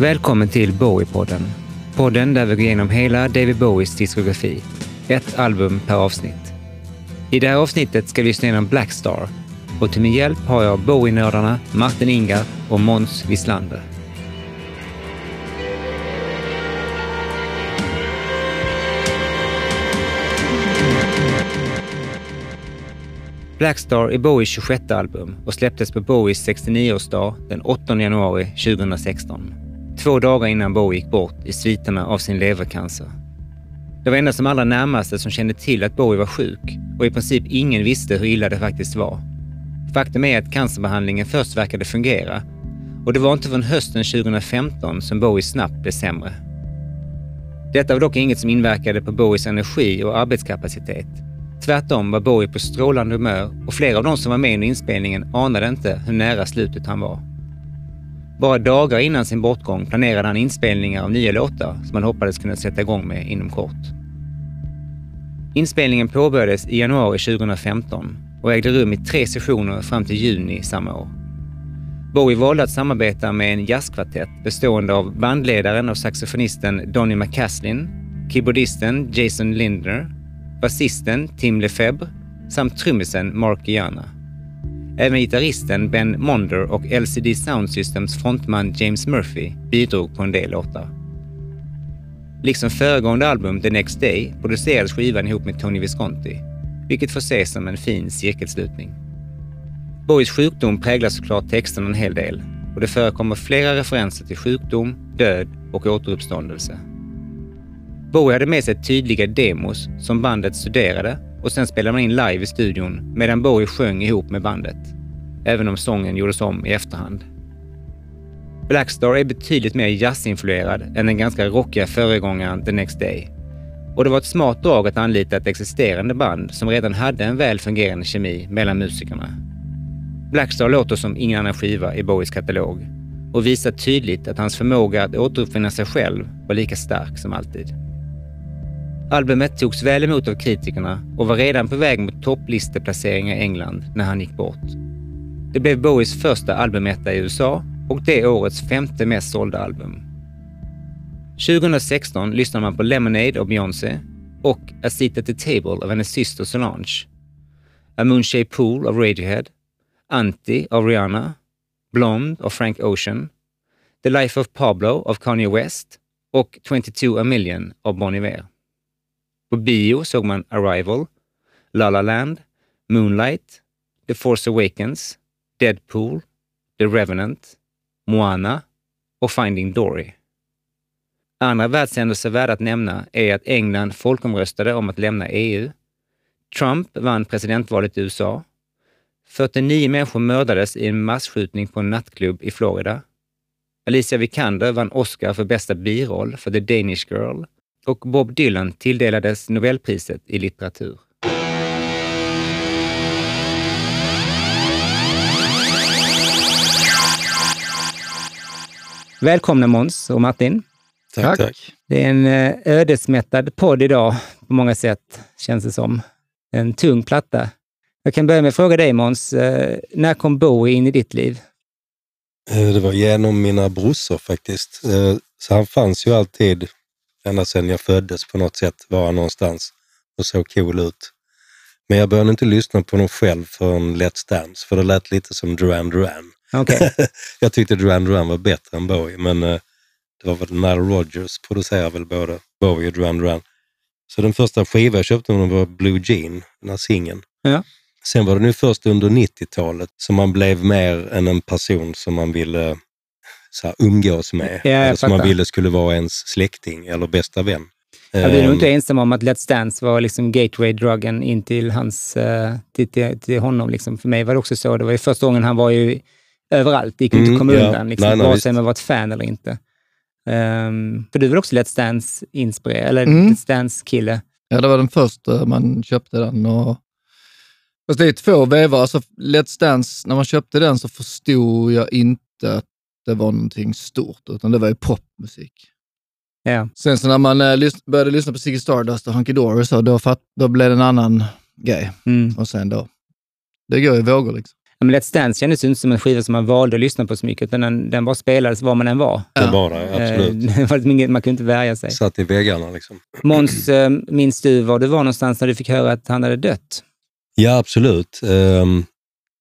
Välkommen till Bowie-podden. Podden där vi går igenom hela David Bowies diskografi. Ett album per avsnitt. I det här avsnittet ska vi lyssna igenom Blackstar och till min hjälp har jag Bowie-nördarna Martin Ingar och Måns Wislander. Blackstar är Bowies 26 album och släpptes på Bowies 69-årsdag den 8 januari 2016. Två dagar innan Bowie gick bort i sviterna av sin levercancer. Det var endast de allra närmaste som kände till att Bowie var sjuk och i princip ingen visste hur illa det faktiskt var. Faktum är att cancerbehandlingen först verkade fungera och det var inte förrän hösten 2015 som Bowie snabbt blev sämre. Detta var dock inget som inverkade på Bowies energi och arbetskapacitet. Tvärtom var Bowie på strålande humör och flera av de som var med under inspelningen anade inte hur nära slutet han var. Bara dagar innan sin bortgång planerade han inspelningar av nya låtar som han hoppades kunna sätta igång med inom kort. Inspelningen påbörjades i januari 2015 och ägde rum i tre sessioner fram till juni samma år. Bowie valde att samarbeta med en jazzkvartett bestående av bandledaren och saxofonisten Donny McCaslin, keyboardisten Jason Lindner, basisten Tim Lefebvre samt trummisen Mark Iana. Även gitarristen Ben Monder och LCD Sound Systems frontman James Murphy bidrog på en del låtar. Liksom föregående album The Next Day producerades skivan ihop med Tony Visconti, vilket får ses som en fin cirkelslutning. Bowies sjukdom präglar såklart texten en hel del och det förekommer flera referenser till sjukdom, död och återuppståndelse. Bowie hade med sig tydliga demos som bandet studerade och sen spelade man in live i studion medan Bowie sjöng ihop med bandet. Även om sången gjordes om i efterhand. Blackstar är betydligt mer jazzinfluerad än den ganska rockiga föregångaren The Next Day. Och det var ett smart drag att anlita ett existerande band som redan hade en väl fungerande kemi mellan musikerna. Blackstar låter som ingen annan skiva i Bowies katalog och visar tydligt att hans förmåga att återuppfinna sig själv var lika stark som alltid. Albumet togs väl emot av kritikerna och var redan på väg mot topplisteplaceringar i England när han gick bort. Det blev Bowies första albumetta i USA och det årets femte mest sålda album. 2016 lyssnade man på Lemonade av Beyoncé och A Seat at the Table av hennes syster Solange. A Moonshaped Pool av Radiohead, Anti av Rihanna, Blonde av Frank Ocean, The Life of Pablo av Kanye West och 22 A Million av Bon Iver. På bio såg man Arrival, La La Land, Moonlight, The Force Awakens, Deadpool, The Revenant, Moana och Finding Dory. Andra världshändelser värda att nämna är att England folkomröstade om att lämna EU. Trump vann presidentvalet i USA. 49 människor mördades i en massskjutning på en nattklubb i Florida. Alicia Vikander vann Oscar för bästa biroll för The Danish Girl och Bob Dylan tilldelades Nobelpriset i litteratur. Välkomna Måns och Martin. Tack, tack. Det är en eh, ödesmättad podd idag på många sätt, känns det som. En tung platta. Jag kan börja med att fråga dig Måns, eh, när kom Bowie in i ditt liv? Eh, det var genom mina brorsor faktiskt. Så han fanns ju alltid, ända sedan jag föddes på något sätt, var han någonstans och såg cool ut. Men jag började inte lyssna på honom själv förrän Let's Dance, för det lät lite som Duran Duran. Okay. jag tyckte Duran Duran var bättre än Bowie, men det var väl Nile Rodgers producerar väl både Bowie och Duran Duran. Så den första skivan jag köpte honom var Blue Jean, den här singeln. Ja. Sen var det nu först under 90-talet som man blev mer än en person som man ville så här, umgås med. Ja, eller som man ville skulle vara ens släkting eller bästa vän. Ja, du är nog inte ensam om att Let's Dance var liksom gateway-druggen in till, hans, uh, till, till, till honom. Liksom. För mig var det också så. Det var ju första gången han var ju överallt. Det gick inte mm, att komma ja. undan, liksom, vare sig man var ett fan eller inte. Um, för du väl också Let's Dance-inspirerad, eller mm. Let's Dance-kille? Ja, det var den första man köpte den. Och... Fast det är två vevar. Alltså, Let's Dance, när man köpte den så förstod jag inte att det var någonting stort, utan det var ju popmusik. Ja. Sen så när man eh, lys började lyssna på Ziggy Stardust och Hunky Dory, så då, fatt, då blev det en annan grej. Mm. Och sen då, det går i vågor liksom. Ja, men Let's Dance kändes ju inte som en skiva som man valde att lyssna på så mycket, utan den, den bara spelades var man än var. Det Ja. var det, absolut. Eh, var liksom man kunde inte värja sig. Satt i väggarna liksom. Måns, eh, minns du var du var någonstans när du fick höra att han hade dött? Ja, absolut. Um,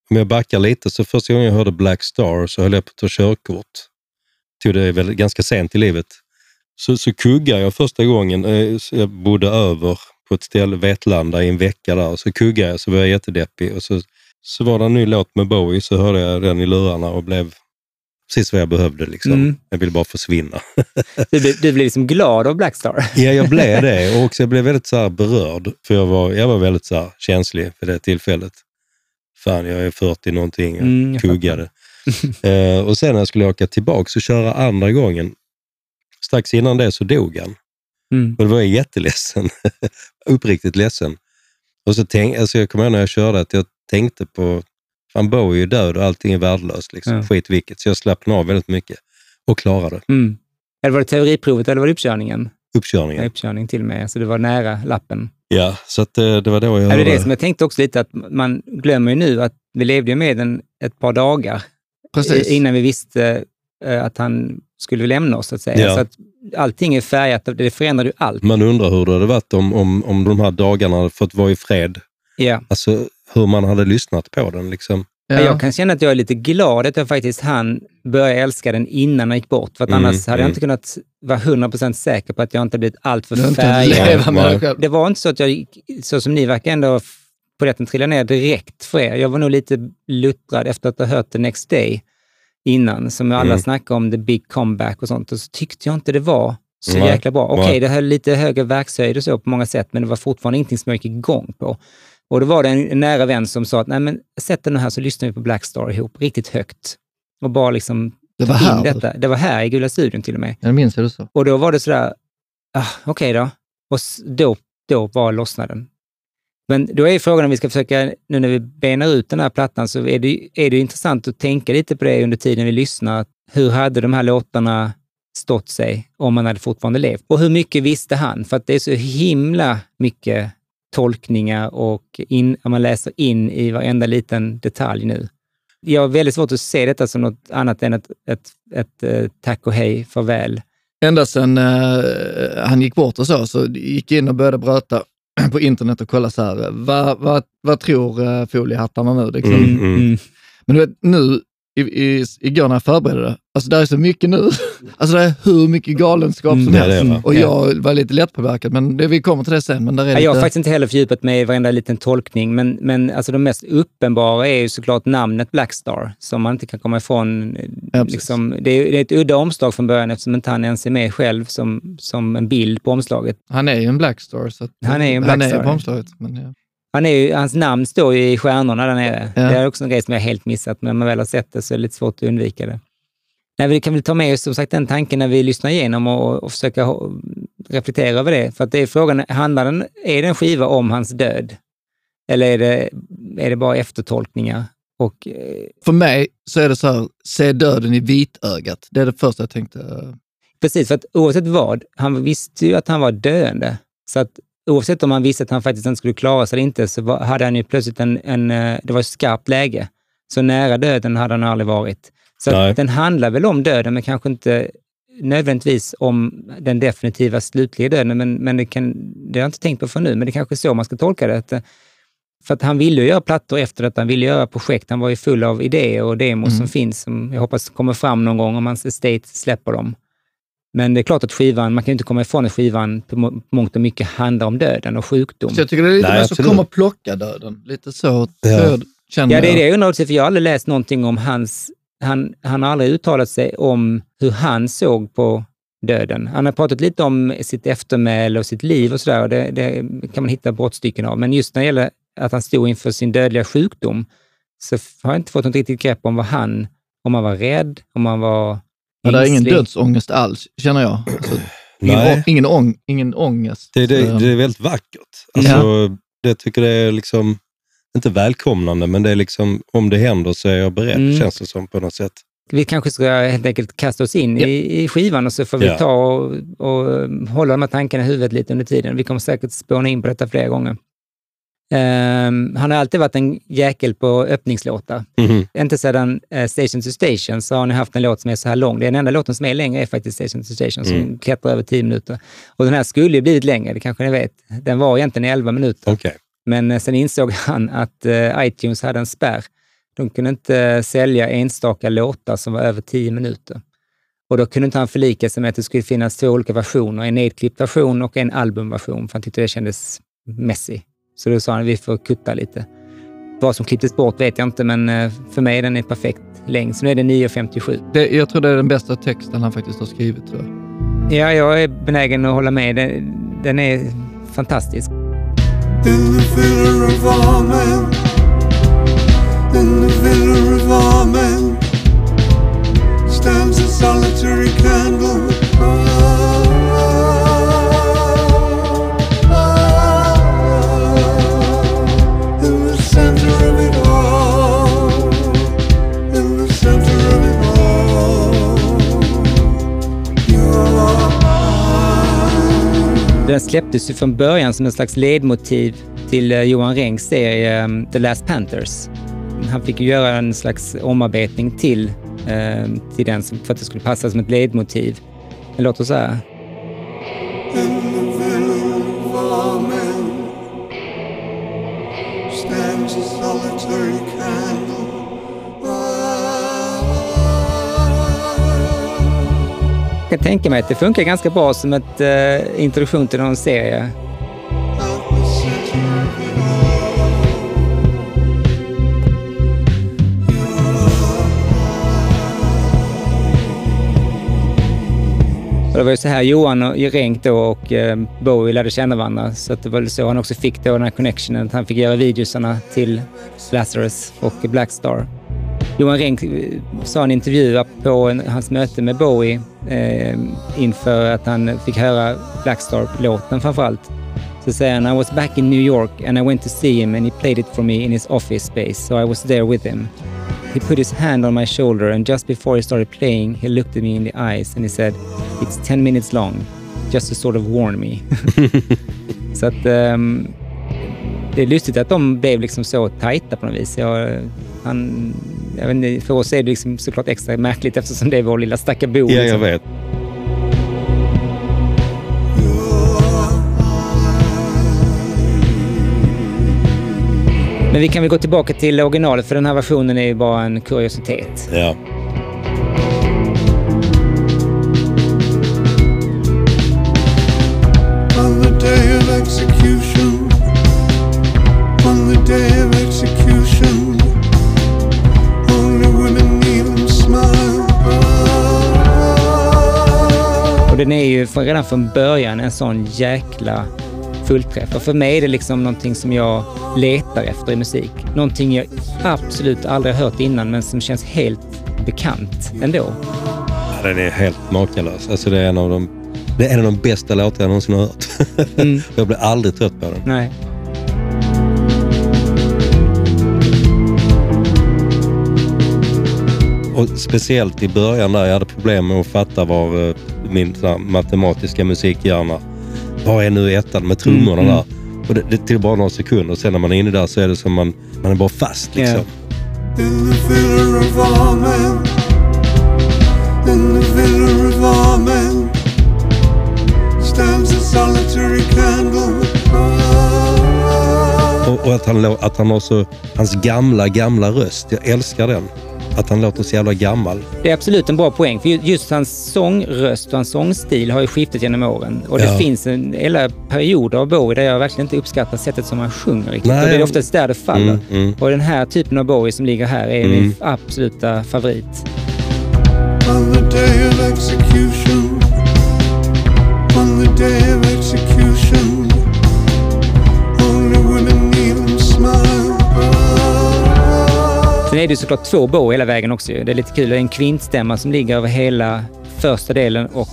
om jag backar lite, så första gången jag hörde Black Star så höll jag på att ta körkort. Tog det väl ganska sent i livet. Så, så kuggade jag första gången. eh, Jag bodde över på ett ställe, Vetlanda, i en vecka där. Så kuggade jag, så var jag jättedeppig. Och så, så var det en ny låt med Bowie, så hörde jag den i lurarna och blev precis vad jag behövde. Liksom. Mm. Jag ville bara försvinna. Du, blev- du blev liksom glad av Blackstar. Ja, jag blev det och också jag blev väldigt så berörd. För jag var, jag var väldigt så känslig för det tillfället. Fan, jag är 40 någonting, jag Mm, kuggade. eh, och sen när jag skulle åka tillbaka och köra andra gången, strax innan det så dog han. Mm. Och då var jag jätteledsen. Uppriktigt ledsen. Och så tänk, alltså jag kommer ihåg när jag körde att jag tänkte på, fan Bowie är död och allting är värdelöst. Liksom. Ja. Skit vilket. Så jag slappnade av väldigt mycket och klarade Mm. Eller var det teoriprovet eller var det uppkörningen? uppkörningen. Ja, uppkörning till och med, så det var nära lappen. Ja, så att, eh, det var då jag Ja, hörde det är det som jag tänkte också lite, att man glömmer ju nu att vi levde ju med den ett par dagar Precis. i- innan vi visste eh, att han skulle lämna oss, så att säga. Ja. Så att allting är färgat, det förändrar ju allt. Man undrar hur det hade varit om, om, om de här dagarna hade fått vara i fred. Ja. Alltså hur man hade lyssnat på den. Liksom. Ja. Jag kan känna att jag är lite glad att jag faktiskt han började älska den innan han gick bort. För att Mm, annars hade jag mm. inte kunnat vara 100% säker på att jag inte blivit alltför färgad. Det var inte så att jag gick, så som ni verkar ändå, polletten trillade ner direkt för er. Jag var nog lite luttrad efter att ha hört The Next Day innan, som alla Mm. snackade om, the big comeback och sånt. Och så tyckte jag inte det var så Nej. jäkla bra. Okej, Nej. det höll lite högre verkshöjd och så på många sätt, men det var fortfarande ingenting som jag gick igång på. Och då var det en nära vän som sa att, nej men sätt den här så lyssnar vi på Black Star ihop, riktigt högt. Och bara liksom Det var här. detta. Det var här i Gula studion till och med. Jag minns du sa. Och då var det sådär, ah, okej då. Och då, då var lossnaden. Men då är frågan om vi ska försöka, nu när vi benar ut den här plattan, så är det, är det intressant att tänka lite på det under tiden vi lyssnar. Hur hade de här låtarna stått sig om han hade fortfarande levt? Och hur mycket visste han? För att det är så himla mycket tolkningar och in, man läser in i varenda liten detalj nu. Jag har väldigt svårt att se detta som något annat än ett, ett, ett, eh, tack och hej, farväl. Ända sedan eh, han gick bort och så, så gick jag in och började bröta på internet och kolla så här, eh, vad, vad, vad tror uh, foliehattarna nu? Liksom. Mm, mm. Men du vet, nu, i, i, igår när jag förberedde det, alltså det är så mycket nu. Alltså det är hur mycket galenskap som Mm, är helst. det. Och jag var lite lättpåverkad, men det, vi kommer till det sen. Men där är Ja, lite, jag har faktiskt inte heller fördjupat mig i varenda liten tolkning, men, men alltså de mest uppenbara är ju såklart namnet Blackstar, som man inte kan komma ifrån. Ja, liksom, det, är, det är ett udda omslag från början eftersom inte han ens är med själv som, som en bild på omslaget. Han är ju en Blackstar. Så att, Han är ju en Han Blackstar. är på omslaget. Men, ja. Han är ju, hans namn står ju i stjärnorna där nere. Ja. Det är också en grej som jag helt missat, men när man väl har sett det så är det lite svårt att undvika det. Nej, vi kan väl ta med oss som sagt den tanken när vi lyssnar igenom och, och försöka reflektera över det. För att det är frågan, handlar den, är det en skiva om hans död? Eller är det, är det bara eftertolkningar? Och, eh, För mig så är det så här, se döden i vitögat. Det är det första jag tänkte. precis, för att oavsett vad, han visste ju att han var döende. Så att oavsett om han visste att han faktiskt inte skulle klara sig eller inte, så var, hade han ju plötsligt en, en, eh, det var ett skarpt läge. Så nära döden hade han aldrig varit. Så den handlar väl om döden, men kanske inte nödvändigtvis om den definitiva slutliga döden. Men, men det, kan, det har jag inte tänkt på för nu, men det kanske är så man ska tolka det. Att, eh, för att han ville göra plattor efter att han ville göra projekt. Han var ju full av idéer och demos Mm. som finns, som jag hoppas kommer fram någon gång om hans estate släpper dem. Men det är klart att skivan, man kan inte komma ifrån att skivan på må- mångt och mycket handlar om döden och sjukdom. Så jag tycker det är lite Nej, mer så absolut. kom och plocka döden. Lite så, Ja. så känner Ja, det är jag. det jag undrar också, för jag har aldrig läst någonting om hans... Han, han har aldrig uttalat sig om hur han såg på döden. Han har pratat lite om sitt eftermäle och sitt liv och sådär. och Det, det kan man hitta brottstycken av. Men just när det gäller att han stod inför sin dödliga sjukdom så har jag inte fått något riktigt grepp om vad han... Om han var rädd, om han var Men det är ingen dödsångest alls, känner jag. Alltså, ingen, ingen, ång, ingen ångest. Det, det, Eh, det är väldigt vackert. Alltså, det jag tycker det är liksom, inte välkomnande, men det är liksom, om det händer så är jag beredd, Mm. känns det som på något sätt. Vi kanske ska helt enkelt kasta oss in Ja. i, i skivan och så får vi Ja. ta och, och hålla de här tankarna i huvudet lite under tiden. Vi kommer säkert spåna in på detta flera gånger. Ehm, han har alltid varit en jäkel på öppningslåtar. Mhm. Inte sedan eh, Station to Station så har ni haft en låt som är så här lång. Den enda låten som är längre är faktiskt Station to Station som Mm. klättrar över 10 minuter. Och den här skulle ju blivit längre, det kanske ni vet. Den var egentligen 11 minuter. Okej. Men eh, sen insåg han att eh, iTunes hade en spärr. De kunde inte sälja enstaka låtar som var över 10 minuter. Och då kunde inte han förlika sig med att det skulle finnas två olika versioner, en nedklippt version och en albumversion, för han tyckte det kändes messy. Så då sa han, vi får kutta lite. Vad som klipptes bort vet jag inte, men eh, för mig är den en perfekt längd. Så nu är det 9.57. Det, jag tror det är den bästa texten han faktiskt har skrivit. Tror jag. Ja, jag är benägen att hålla med. Den, den är fantastisk. In the villa of all men, in the villa of all men, stands a solitary candle. Den släpptes ju från början som en slags ledmotiv till eh, Johan Rengs serie ehm, The Last Panthers. Han fick ju göra en slags omarbetning till, ehm, till den för att det skulle passa som ett ledmotiv. Det låter så här. Kan tänka mig att det funkar ganska bra som ett eh, introduktion till någon serie. Och det var ju så här Johan och Renck då och eh, Bowie lärde känna varandra. Så att det var väl så han också fick då den här connectionen, att han fick göra videosarna till Lazarus och Blackstar. Johan Renck eh, sa i en intervju på en, hans möte med Bowie eh, inför att han fick höra Blackstar-låten framförallt. Så säger han, I was back in New York and I went to see him and he played it for me in his office space, so I was there with him. He put his hand on my shoulder and just before he started playing, he looked at me in the eyes and he said, It's 10 minutes long, just to sort of warn me. så att Um, det är lustigt att de blev liksom så tajta på något vis. Jag, han, jag vet inte, för oss är det liksom såklart extra märkligt eftersom det är vår lilla stackars bo. Ja, jag liksom. vet. Men vi kan väl gå tillbaka till originalet för den här versionen är ju bara en kuriositet. Ja. Ju redan från början en sån jäkla fullträff. Och för mig är det liksom någonting som jag letar efter i musik. Någonting jag absolut aldrig har hört innan men som känns helt bekant ändå. Ja, Den är helt makalös. Alltså det är en av de, det är en av de bästa låtar jag någonsin har hört. Mm. jag blir aldrig trött på den. Nej. Och speciellt i början där jag hade problem med att fatta var eh, min här, matematiska musikhjärna, vad är nu ettan med trummorna Mm, där? Och det, det tog bara några sekunder. Sen när man är inne där så är det som man, man är bara fast liksom. In the villa of all men, in the villa of all men, stands a solitary candle. Och, och att, han, att han har så, hans gamla, gamla röst. Jag älskar den. Att han låter så jävla gammal. Det är absolut en bra poäng, för ju- just hans sångröst och hans sångstil har ju skiftat genom åren. Och det Ja. finns en hela perioder av Bowie där jag verkligen inte uppskattar sättet som han sjunger riktigt. Nej. Och det är oftast där det faller. Mm, mm. Och den här typen av Bowie som ligger här är Mm. min absoluta favorit. On Sen är det såklart två Bowie hela vägen också. Det är lite kul. Det är en kvintstämma som ligger över hela första delen och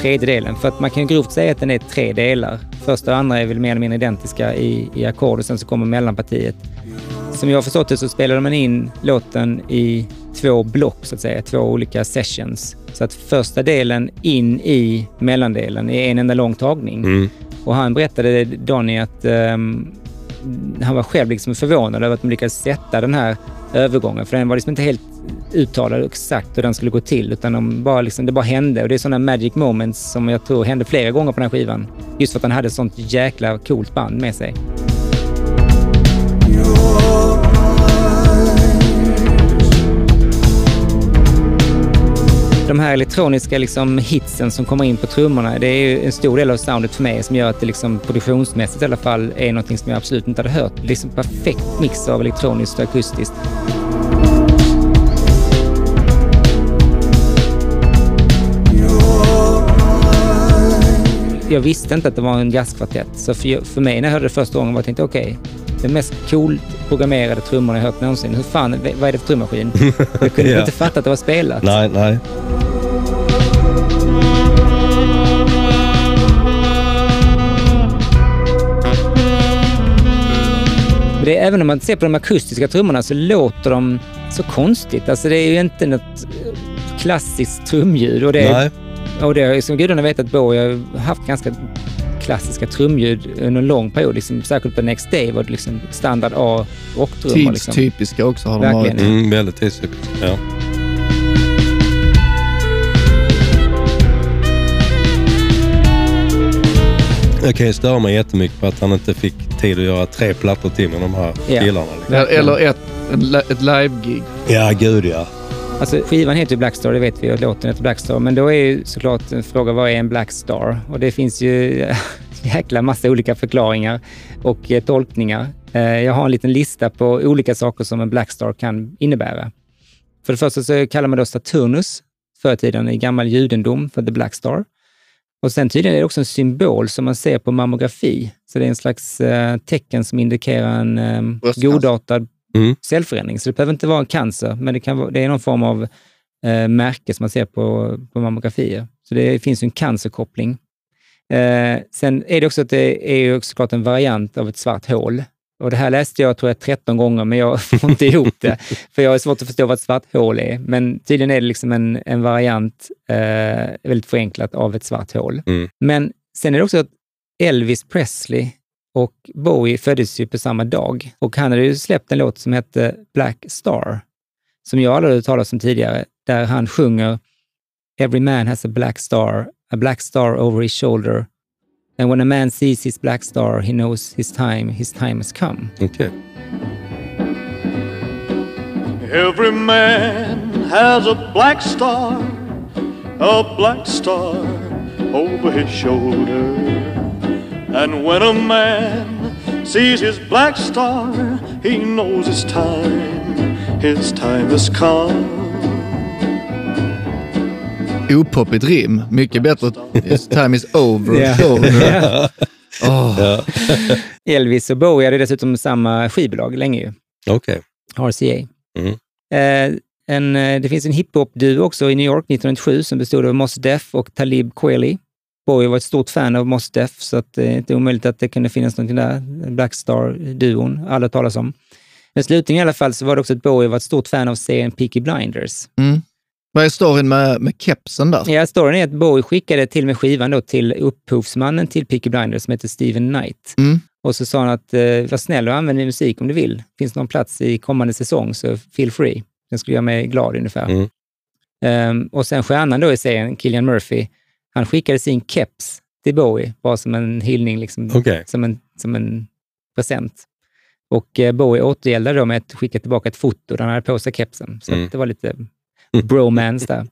tredje delen. För att man kan grovt säga att den är tre delar. Första och andra är väl mer eller mindre identiska i, i ackord och sen så kommer mellanpartiet. Som jag har förstått det så spelade man in låten i två block så att säga, två olika sessions. Så att första delen in i mellandelen är en enda lång tagning. Mm. Och han berättade, Donny, att ehm, han var själv liksom förvånad över att de lyckades sätta den här övergången. För den var liksom inte helt uttalad exakt hur den skulle gå till, utan de bara liksom, det bara hände. Och det är sådana magic moments som jag tror hände flera gånger på den här skivan. Just för att han hade ett sånt jäkla coolt band med sig. Your De här elektroniska liksom hitsen som kommer in på trummorna, det är ju en stor del av soundet för mig som gör att det liksom produktionsmässigt i alla fall är någonting som jag absolut inte hade hört. Det är liksom perfekt mix av elektroniskt och akustiskt. Jag visste inte att det var en jazzkvartett, så för, för mig när jag hörde det första gången var jag tänkte okej, det mest coolt programmerade trummorna jag hört någonsin. Hur fan, vad är det för trummaskin? Jag kunde Ja. inte fatta att det var spelat. Nej, nej. Det är, även om man ser på de akustiska trummorna så låter de så konstigt. Alltså det är ju inte något eh, klassiskt trumljud. Och det, är- och det är som gudarna vet att Bowie har haft ganska klassiska trumljud under en lång period. Liksom, särskilt på Next Day var det liksom standard A och trummor. Liksom. Tidstypiska också har de Verkligen. varit. Mm, väldigt tidstypiskt. Ja. Jag kan ju störa mig jättemycket på att han inte fick tid att göra tre plattor till med de här Ja. killarna. Liksom. Eller ett, ett live-gig. Ja, gud ja. Alltså, skivan heter ju Blackstar, det vet vi, och låten heter Blackstar. Men då är ju såklart en fråga, vad är en Blackstar? Och det finns ju jäkla massa olika förklaringar och eh, tolkningar. Eh, jag har en liten lista på olika saker som en Blackstar kan innebära. För det första så kallar man då Saturnus förr i tiden i gammal judendom för The Black Star. Och sen tydligen är det också en symbol som man ser på mammografi. Så det är en slags eh, tecken som indikerar en eh, godartad Mm. cellförändring. Så det behöver inte vara en cancer, men det, kan vara, det är någon form av eh, märke som man ser på, på mammografier. Så det finns en cancerkoppling. Eh, sen är det också att det är ju såklart en variant av ett svart hål. Och det här läste jag tror jag 13 gånger, men jag får inte ihop det. För jag har svårt att förstå vad ett svart hål är. Men tydligen är det liksom en, en variant, eh, väldigt förenklat, av ett svart hål. Mm. Men sen är det också att Elvis Presley och Bowie föddes ju på samma dag. Och han hade ju släppt en låt som hette Black Star, som jag aldrig hade hört talas om tidigare, där han sjunger Every man has a black star, a black star over his shoulder. And when a man sees his black star, he knows his time, his time has come. Okej. Every man has a black star, a black star over his shoulder. And when a man sees his black star, he knows his time, his time has come. Opoppigt rim. Mycket bättre. His time is over. Ja. shoulder. Åh, Elvis och Bowie hade dessutom samma skivbolag länge ju, Okej. RCA. Mm. Eh, en, eh, det finns en hiphop-duo också i New York 1997 som bestod av Mos Def och Talib Kweli. Bowie var ett stort fan av Mos Def, så att det är inte omöjligt att det kunde finnas någonting där. Blackstar-duon, alla talas om. Men slutligen i alla fall så var det också att Bowie var ett stort fan av serien Peaky Blinders. Mm. Vad är storyn med, med kepsen där? Ja, storyn är att Bowie skickade till med skivan då till upphovsmannen till Peaky Blinders som heter Steven Knight. Mm. Och så sa han att eh, var snäll och använd min musik om du vill. Finns någon plats i kommande säsong så feel free. Den skulle göra mig glad ungefär. Mm. Ehm, och sen stjärnan då i serien, Killian Murphy, han skickade sin keps till Bowie, bara som en hyllning, liksom, Okej. som, en, som en present. Och eh, Bowie återgäldade då med att skicka tillbaka ett foto där han hade på sig kepsen. Så Mm. det var lite bromance där.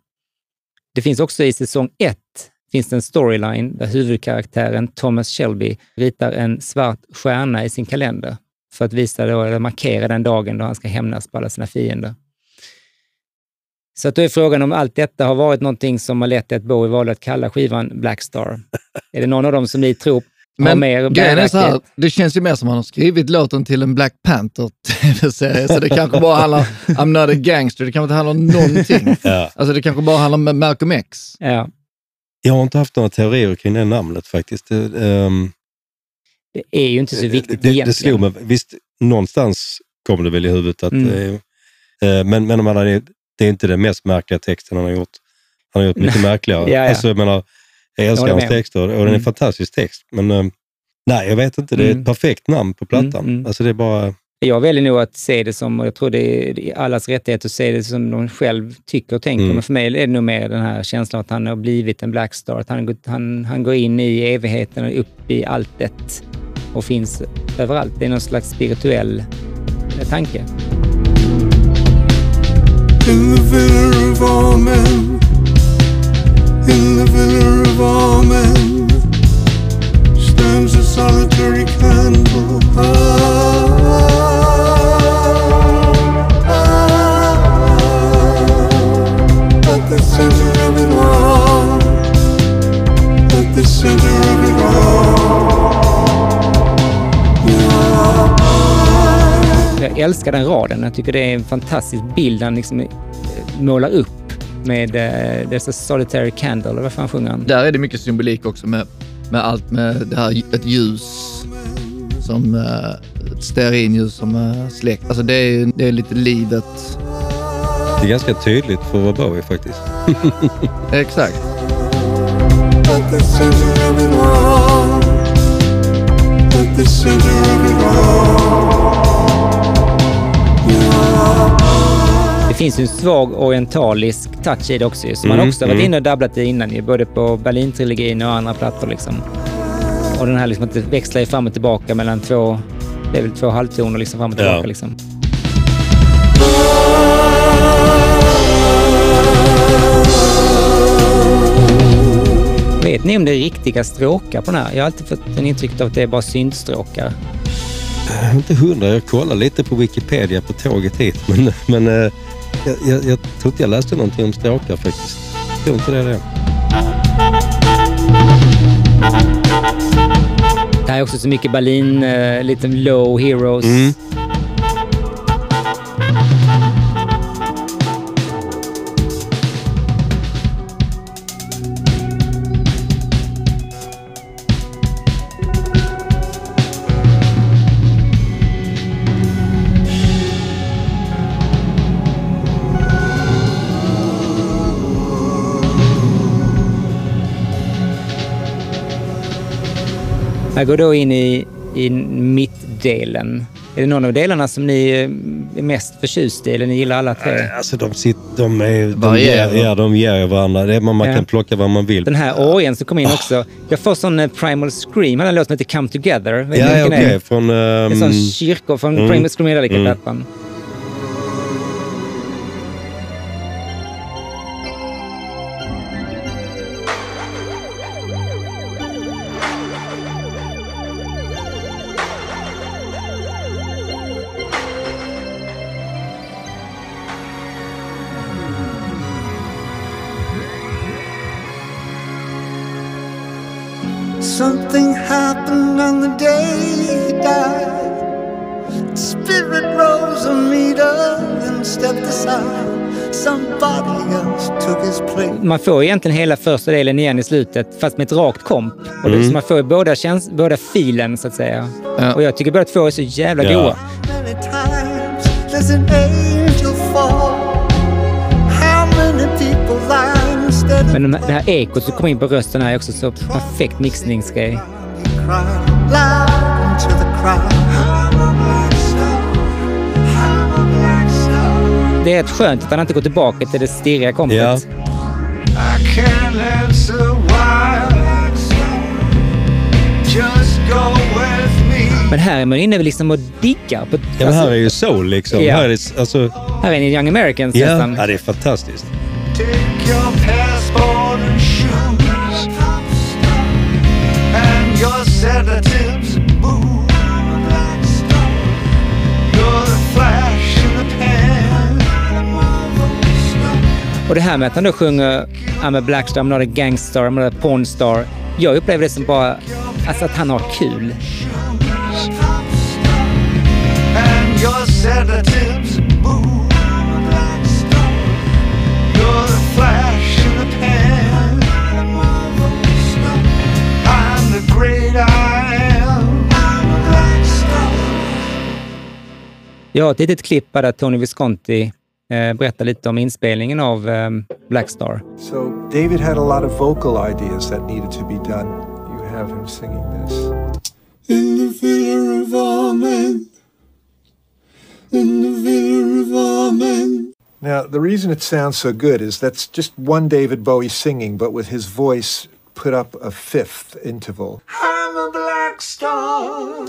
Det finns också i säsong ett finns det en storyline där huvudkaraktären Thomas Shelby ritar en svart stjärna i sin kalender för att visa då, eller markera den dagen då han ska hämnas på alla sina fiender. Så att då är frågan om allt detta har varit någonting som har lett till att Bowie valde att kalla skivan Black Star. är det någon av dem som ni tror Men grejen är så här, det känns ju mer som att han har skrivit låten till en Black Panther tv-serie, så det kanske bara handlar I'm not a gangster, det kanske inte handlar om någonting. Ja. Alltså det kanske bara handlar om Malcolm X. Ja, Jag har inte haft några teorier kring det namnet faktiskt. Det, ehm, det är ju inte så viktigt det, det, egentligen. det slog mig. Visst, någonstans kom det väl i huvudet att... Mm. eh, men men man hade, det är inte den mest märkliga texten han har gjort. Han har gjort mycket märkligare. Ja, ja. Alltså, jag, menar, jag älskar Jag hans texter och den är en Mm. fantastisk text. Men eh, Nej, jag vet inte. Det är Mm. ett perfekt namn på plattan. Mm, mm. Alltså det är bara... Jag väljer nog att se det som, och jag tror det är allas rättighet att se det som de själv tycker och tänker. Mm. Men för mig är det nog mer den här känslan att han har blivit en Blackstar. Att han, han, han går in i evigheten och upp i alltet och finns överallt. Det är någon slags spirituell tanke. In the villa of all men, in the villa of all men, stands a solitary candle. Ah, ah, ah, ah, at the center of it all, at the center of it all. Jag älskar den raden. Jag tycker det är en fantastisk bild han liksom eh, målar upp med uh, There's a solitary candle, eller vad fan sjunger han? Där är det mycket symbolik också med, med allt med det här, ett ljus som eh, ett stearinljus som är släckt. Alltså det är, det är lite livet. Det är ganska tydligt för vara Bowie faktiskt. Exakt. At the center of it all, Det finns ju en svag orientalisk touch i det också, som Mm, man också har varit mm. inne och dabblat i innan, ju, både på Berlin-trilogin och andra plattor. Liksom. Och den här liksom att det växlar ju fram och tillbaka mellan två, det är väl två halvtoner liksom fram och tillbaka. Ja. Liksom. Vet ni om det är riktiga stråkar på den här? Jag har alltid fått en intryck av att det är bara syntstråkar. Inte hundra. Jag kollade lite på Wikipedia på tåget hit. Men, men eh, jag, jag, jag tror inte jag läste någonting om stråkar faktiskt. Jag tror inte det är det. Det här är också så mycket Berlin, eh, lite low heroes. Mm. Jag går då in i, i mittdelen. Är det någon av delarna som ni är mest förtjust i eller ni gillar alla tre? Alltså de, sitter, de, är, de, ger, ja, de ger varandra. Det är, man, man Ja. kan plocka vad man vill. Den här orgeln som kom in också. Jag får sån eh, Primal Scream, han har en låt som heter Come Together. Ja, okej. det är? Från... Är ehm, sån kyrkor från Mm. Primal Scream Metallica-plattan. Something får egentligen hela första delen igen i slutet, fast med ett rakt komp. Och så man får båda, käns- båda filen, så att säga. Ja. Och jag tycker båda två är så jävla Ja. goa. Men de det här ekot som kommer in på rösten här är också så perfekt mixningsgrej. Det är rätt skönt att han inte går tillbaka till det stirriga kompet. Men här är man inne liksom och diggar. På, Ja, men här är ju soul liksom. Ja. Här är det, alltså, här är ni Young Americans ja, nästan. ja, det är fantastiskt. Take your passport and shoes and your sedatives. Och det här med att han då sjunger I'm a blackstar, I'm not a gangstar, I'm not a pornstar. Jag upplever det som bara alltså att han har kul. Jag har ett litet klipp där Tony Visconti eh, berättar lite om inspelningen av eh, Blackstar. So David had a lot of vocal ideas that needed to be done. You have him singing this. In the villa of all men. In the villa of all men. Now, the reason it sounds so good is that's just one David Bowie singing, but with his voice put up a fifth interval. I'm a black star.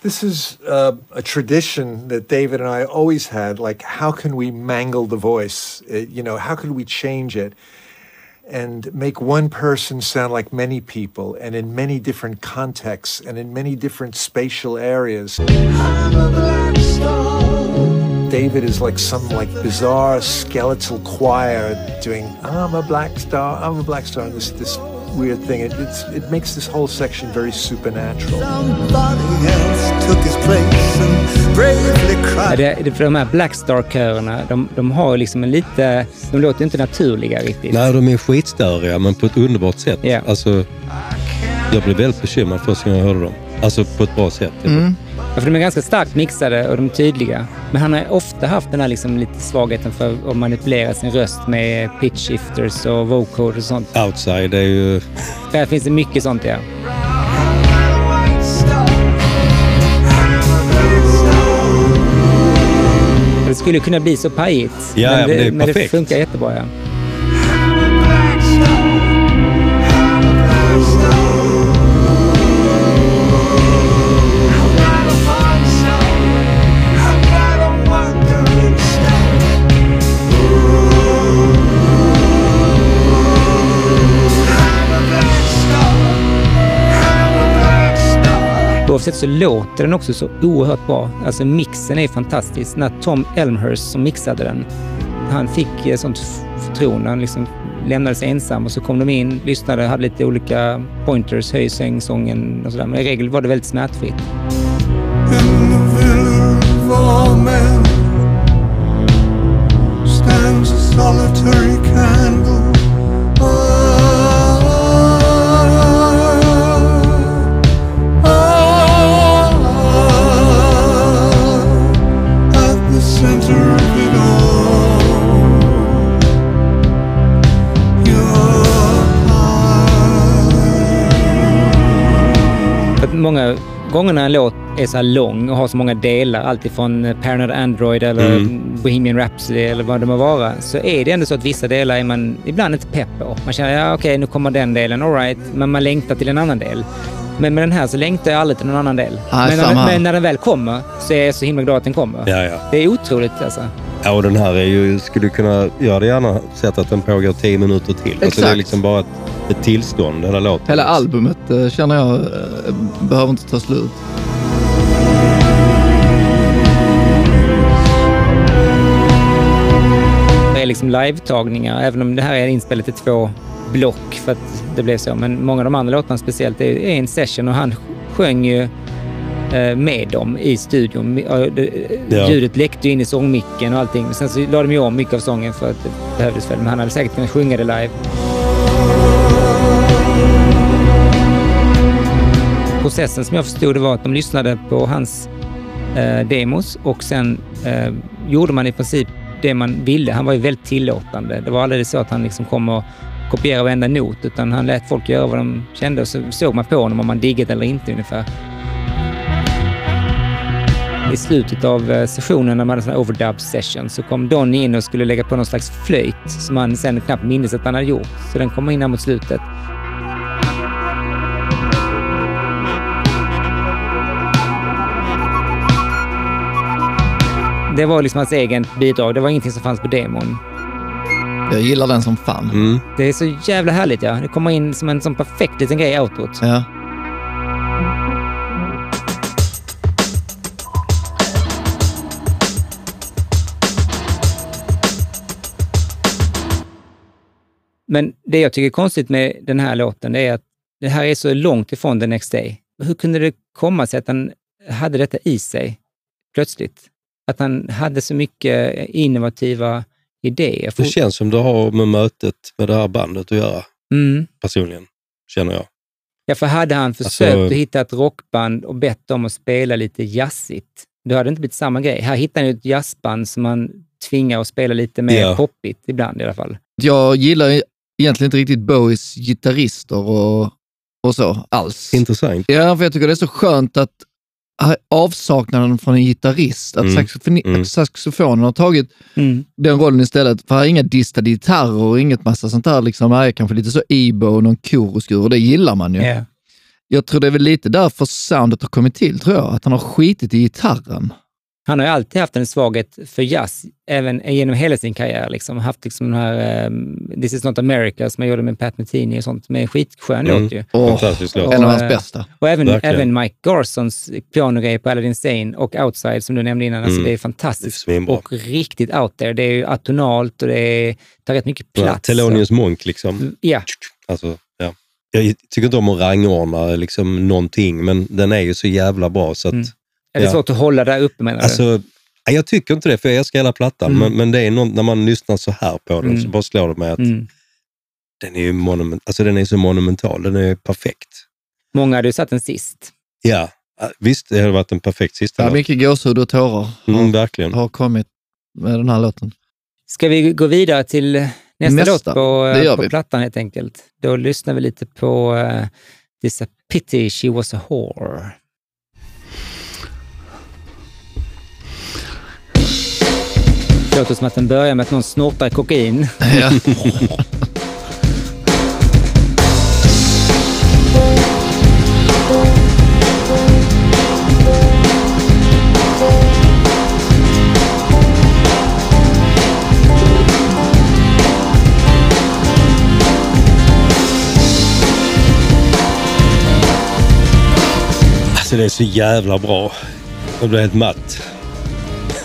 This is uh, a tradition that David and I always had. Like, how can we mangle the voice? Uh, you know, how could we change it and make one person sound like many people and in many different contexts and in many different spatial areas? I'm a black star. David is like some like bizarre skeletal choir doing "I'm a black star, I'm a black star," this this weird thing. It, it's it makes this whole section very supernatural. Somebody else took his place and bravely Ja, cried. det, det, för de här Blackstar-körerna, de, de har liksom en lite... De låter inte naturliga riktigt. Nej, de är skitstöriga, men på ett underbart sätt. Ja. Alltså, jag blev väldigt bekymrad första gången jag hörde dem. Alltså på ett bra sätt. Ja, för de är ganska starkt mixade och de är tydliga. Men han har ofta haft den här liksom lite svagheten för att manipulera sin röst med pitch shifters och vocoders och sånt. Outside är ju... Där finns det mycket sånt ja. Det skulle kunna bli så pajigt. Ja, men det men det perfekt. funkar jättebra ja. Oavsett så låter den också så oerhört bra. Alltså mixen är fantastisk. När Tom Elmhurst som mixade den, han fick eh, sånt förtroende. Han liksom lämnades ensam och så kom de in, lyssnade, hade lite olika pointers, höj, säng, sången och sådär. Men i regel var det väldigt smärtfritt. Gånger när en låt är så här lång och har så många delar, alltifrån Paranoid Android eller Bohemian Rhapsody eller vad det må vara, så är det ändå så att vissa delar är man ibland inte pepp på. Man känner, ja okej, nu kommer den delen, alright, men man längtar till en annan del. Men med den här så längtar jag aldrig till någon annan del. Nej, men, när, men när den väl kommer så är jag så himla glad att den kommer. Ja, ja. Det är otroligt alltså. Ja, och den här är ju, skulle kunna, jag hade gärna sett att den pågår tio minuter till. Alltså det är Exakt. liksom bara ett, ett tillstånd, hela låten. Hela albumet eh, känner jag eh, behöver inte ta slut. Det är liksom live-tagningar, även om det här är inspelat i två block för att det blev så. Men många av de andra låtarna speciellt är, en session och han sjöng ju med dem i studion. Ja, det- Ja. Ljudet läckte in i sångmicken och allting. Sen så lade de ju om mycket av sången för att det behövdes väl. Men han hade säkert kunnat sjunga det live. Processen som jag förstod det var att de lyssnade på hans eh, demos och sen eh, gjorde man i princip det man ville. Han var ju väldigt tillåtande. Det var aldrig så att han liksom kom och kopierade varenda not, utan han lät folk göra vad de kände och så såg man på honom om man diggade eller inte ungefär. I slutet av eh, sessionen när man hade sån här overdub session så kom Donny in och skulle lägga på någon slags flöjt som han sen knappt mindes att han hade gjort. Så den kom in här mot slutet. Det var liksom hans egen bidrag. Det var ingenting som fanns på demon. Jag gillar den som fan. Mm. Det är så jävla härligt ja. Det kommer in som en sån perfekt liten grej i outrot. Ja. Men det jag tycker är konstigt med den här låten det är att det här är så långt ifrån The Next Day. Hur kunde det komma sig att han hade detta i sig plötsligt? Att han hade så mycket innovativa idéer. Det känns som det har med mötet med det här bandet att göra, Mm. personligen. Känner jag. Ja, för hade han försökt Alltså- att hitta ett rockband och bett dem att spela lite jazzigt, då hade det inte blivit samma grej. Här hittar han ju ett jazzband som man tvingar att spela lite mer Ja. poppigt ibland i alla fall. Jag gillar egentligen inte riktigt Bowies gitarrister och och så alls. Intressant. Ja, för jag tycker det är så skönt att avsaknaden från en gitarrist, att Mm. saxofoni- Mm. saxofonen har tagit Mm. den rollen istället. För här är inga distade gitarrer och inget massa sånt där. Liksom, här är kanske lite så ebo och någon koroskur och det gillar man ju. Ja. Jag tror det är väl lite därför soundet har kommit till, tror jag. Att han har skitit i gitarren. Han har ju alltid haft en svaghet för jazz, även genom hela sin karriär. Liksom. Haft liksom den här um, This is not America som jag gjorde med Pat Metheny och sånt, med skitskön Mm. låt ju. Och Fantastisk låt. en av Och, hans eh, bästa. Och även, Verkligen. även Mike Garsons pianogrej på Aladdin Sane och Outside som du nämnde innan. Alltså Mm. det är Det är fantastiskt svinbra. och riktigt out there. Det är ju atonalt och det är, tar rätt mycket Ja, plats. Thelonious Monk liksom. Ja, Alltså, ja. Jag tycker inte om att rangordna liksom någonting, men den är ju så jävla bra så att... Mm. Är det Ja. svårt att hålla där uppe menar du? Alltså, jag tycker inte det, för jag älskar hela plattan. Mm. Men, men det är något, när man lyssnar så här på den Mm. så bara slår det mig att Mm. den, är ju monument, alltså, den är så monumental. Den är ju perfekt. Många hade ju satt den sist. Ja, visst, det hade varit en perfekt sista Ja, låt. mycket gåshud och tårar Mm, verkligen. har kommit med den här låten. Ska vi gå vidare till nästa, Nästa. låt på, Det gör på vi. plattan helt enkelt? Då lyssnar vi lite på uh, This a pity she was a whore. Låter som att den börjar med att någon snortar kokain. Ja. Alltså det är så jävla bra. Jag blir helt matt.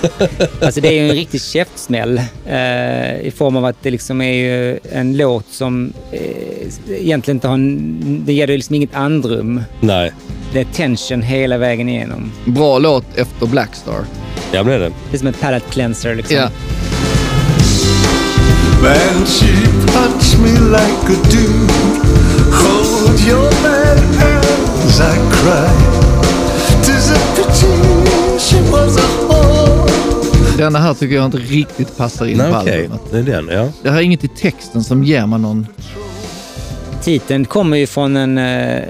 Alltså det är ju en riktig käftsmäll eh, i form av att det liksom är ju en låt som eh, egentligen inte har... En, det ger ju liksom inget andrum. Nej, Det är tension hela vägen igenom. Bra låt efter Blackstar. ja men det är det. Det är som en palate cleanser liksom. Ja. Man, she punched me like a dude. Hold your man as I cry. Tis a pity she was. Denna här tycker jag inte riktigt passar in Nej, på albumet. Det är den, ja. Det här är inget i texten som ger mig någon... Titeln kommer ju från en, eh,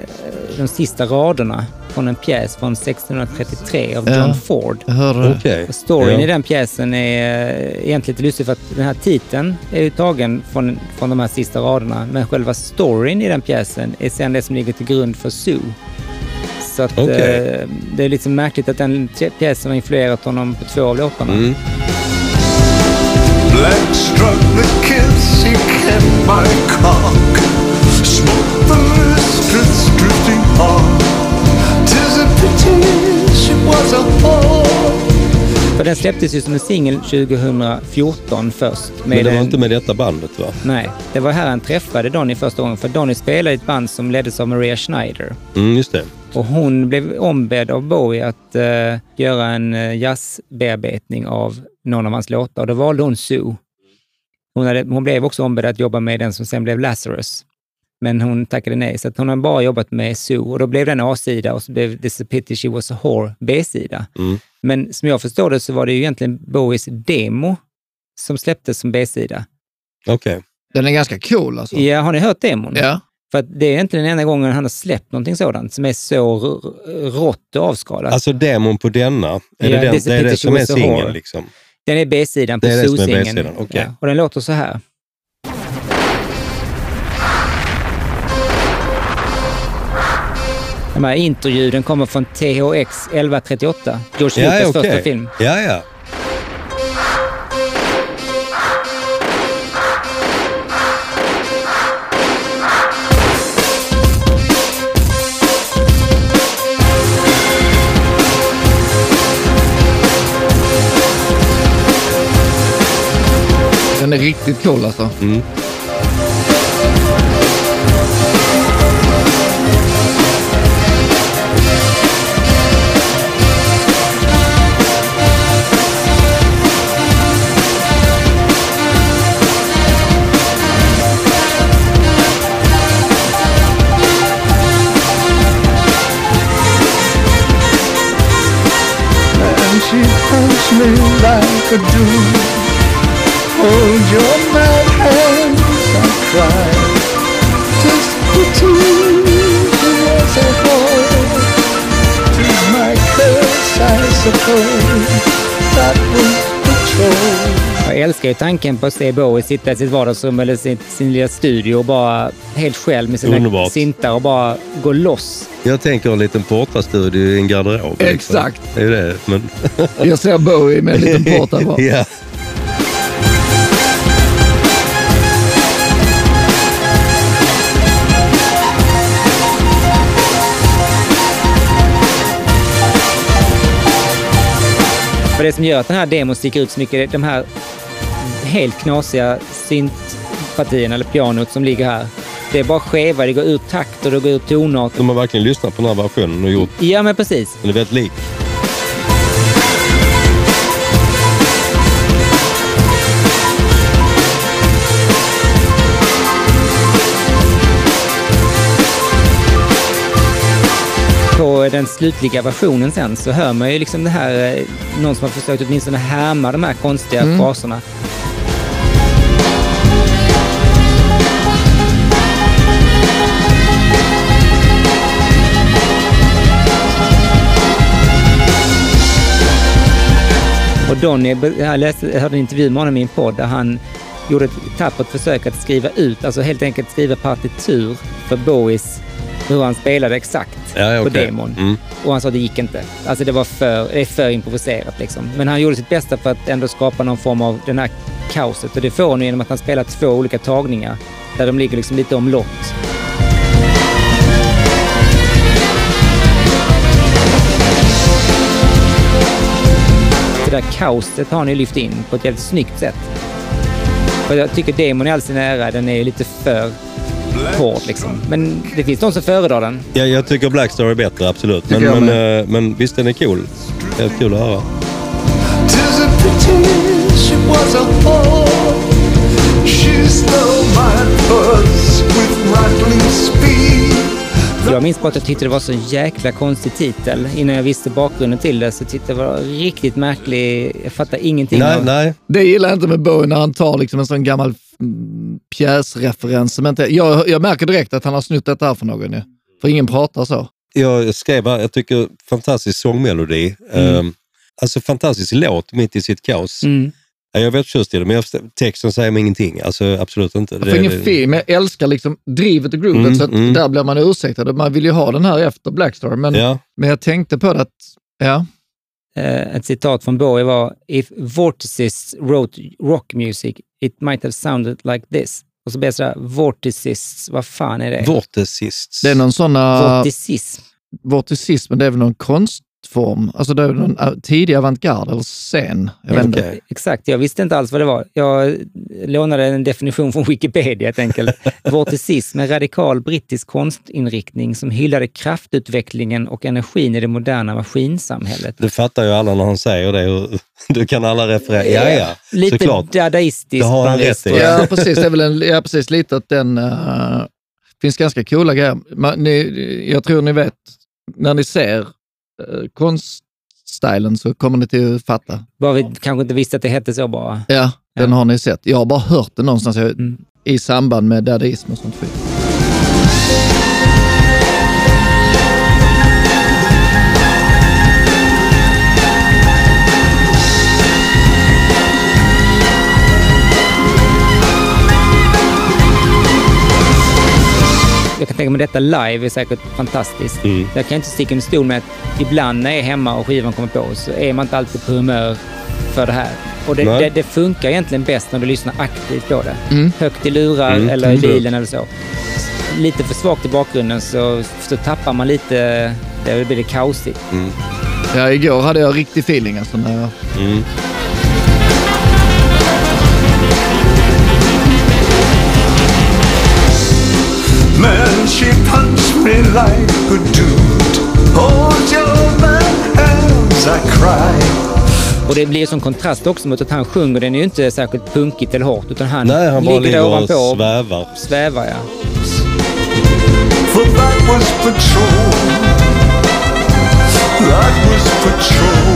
de sista raderna från en pjäs från 1633 av Ja. John Ford. Jag hörde det. Okej. Och storyn Ja. i den pjäsen är eh, egentligen lite lustig för att den här titeln är ju tagen från, från de här sista raderna. Men själva storyn i den pjäsen är sen det som ligger till grund för Sue. Så att Okej. eh, det är lite märkligt att den pj- pjäsen har influerat honom på två av låtarna. Mm. Black struck the kiss, she kept my cock. Smoke the mistress drifting on. Tis a pity she was a whore. För den släpptes ju som en singel 2014 först. Men det var en- inte med detta bandet va? Nej, det var här han träffade Donny första gången. För Donny spelade i ett band som leddes av Maria Schneider. Mm, just det. Och hon blev ombedd av Bowie att eh, göra en uh, jazzbearbetning av någon av hans låtar. Och då valde hon Sue. Hon, hade, hon blev också ombedd att jobba med den som sen blev Lazarus. Men hon tackade nej, så att hon har bara jobbat med Sue. Och då blev den A-sida och så blev This a pity she was a whore B-sida. Mm. Men som jag förstår det så var det ju egentligen Bowies demo som släpptes som B-sida. Okej. Den är ganska cool alltså. Ja, har ni hört demon? Ja. För att det är inte den enda gången han har släppt någonting sådant som är så rått och avskalat. Alltså demon på denna, är Ja, det, den, This is det är det som är singeln liksom? den är B-sidan på. B-sidan, okej. Ja, och den låter så här. De här interljuden kommer från THX 1138, George Ja, Lucas okej. första film. Ja, ja. Den är riktigt cool alltså. Mm. And she punched me like a dude. Hold your mad hands and cry Tis the truth was a whore Tis my curse I suppose That was the jag älskar ju tanken på att se Bowie sitta i sitt vardagsrum eller sin, sin lilla studio och bara helt själv med sina Underbart. syntar och bara gå loss. Jag tänker en liten portastudio i en garderob. Liksom. Exakt. Liksom. Det är det. Men... jag ser Bowie med en liten porta bara. ja. För det som gör att den här demon sticker ut så mycket är de här helt knasiga syntpartierna eller pianot som ligger här. Det är bara skeva, det går takt och det går ur tonart. De har verkligen lyssnat på den här versionen och gjort Ja, men precis. den är väldigt lik. På den slutliga versionen sen så hör man ju liksom det här, eh, någon som har försökt åtminstone härma de här konstiga fraserna. Och Donny, jag, läste, jag hörde en intervju med honom i en podd där han gjorde ett tappert försök att skriva ut, alltså helt enkelt skriva partitur för Bowies, hur han spelade exakt Ja, ja, på demon. Mm. Och han sa att det gick inte. Alltså det var för, det är för improviserat liksom. Men han gjorde sitt bästa för att ändå skapa någon form av den här kaoset. Och det får han genom att han spelar två olika tagningar där de ligger liksom lite omlott. Det där kaoset har ni lyft in på ett jävligt snyggt sätt. För jag tycker demon i all sin ära, den är lite för hård liksom. Men det finns de som föredrar den. Ja, jag tycker Black Star är bättre, absolut. Men, jag men, eh, men visst, den är cool. Helt kul att höra. Jag minns bara att jag tyckte det var så jäkla konstig titel. Innan jag visste bakgrunden till det så tyckte jag det var riktigt märklig. Jag fattar ingenting. Nej, av- nej. Det gillar jag inte med Bowie när han tar liksom en sån gammal mm, pjäsreferens. Som inte, jag, jag märker direkt att han har snott detta här för någon ju. För ingen pratar så. Jag skrev här, jag tycker fantastisk sångmelodi. Mm. alltså fantastisk låt mitt i sitt kaos. Mm. Ja, Jag väldigt förtjust i det, men jag, texten säger mig ingenting. Alltså absolut inte. Jag får ingen film. Jag älskar liksom drivet och groovet, Mm, så att mm. där blir man ursäktad. Man vill ju ha den här efter Blackstar, men, Ja, men jag tänkte på det att, ja, Eh, ett citat från Bowie var “If Vortices wrote rock music, it might have sounded like this”. Och så blir jag sådär, Vortices, vad fan är det? Vorticists. det är någon såna... Vorticism. Vorticism, det är väl någon konstform? Alltså det är någon äh, tidig avantgarde eller scen? Jag. Okej. Exakt, jag visste inte alls vad det var. Jag lånade en definition från Wikipedia helt enkelt. Vorticism är radikal brittisk konstinriktning som hyllade kraftutvecklingen och energin i det moderna maskinsamhället. Det fattar ju alla när han säger det. och Du kan alla referera. Ja, ja, Lite såklart. dadaistiskt. Det har han rätt i. Ja, precis. Det är väl en, ja, precis lite att den... Uh, finns ganska coola grejer. Man, ni, jag tror ni vet, när ni ser uh, konststylen så kommer ni till att fatta. Bara vi kanske inte visste att det hette så bara. Ja, den Ja. har ni sett. Jag har bara hört det någonstans Mm. i samband med dadaism och sånt skit. Jag kan tänka mig detta live är säkert fantastiskt. Mm. Jag kan inte sticka under stol med att ibland när jag är hemma och skivan kommer på så är man inte alltid på humör för det här. Och det, det, det funkar egentligen bäst när du lyssnar aktivt på det. Mm. Högt i lurar Mm, eller i absolut. bilen eller så. Lite för svagt i bakgrunden så, så tappar man lite, det blir det kaosigt. Mm. Ja, igår hade jag riktig feeling alltså när jag... Man, she punched me like a dude. Hold your man hands, I cried. Och det blir som kontrast också mot att han sjunger. Den är ju inte särskilt punkigt eller hårt utan han, Nej, han bara ligger ligger där ovanpå och svävar. svävar. Ja. That was patrol. That was patrol.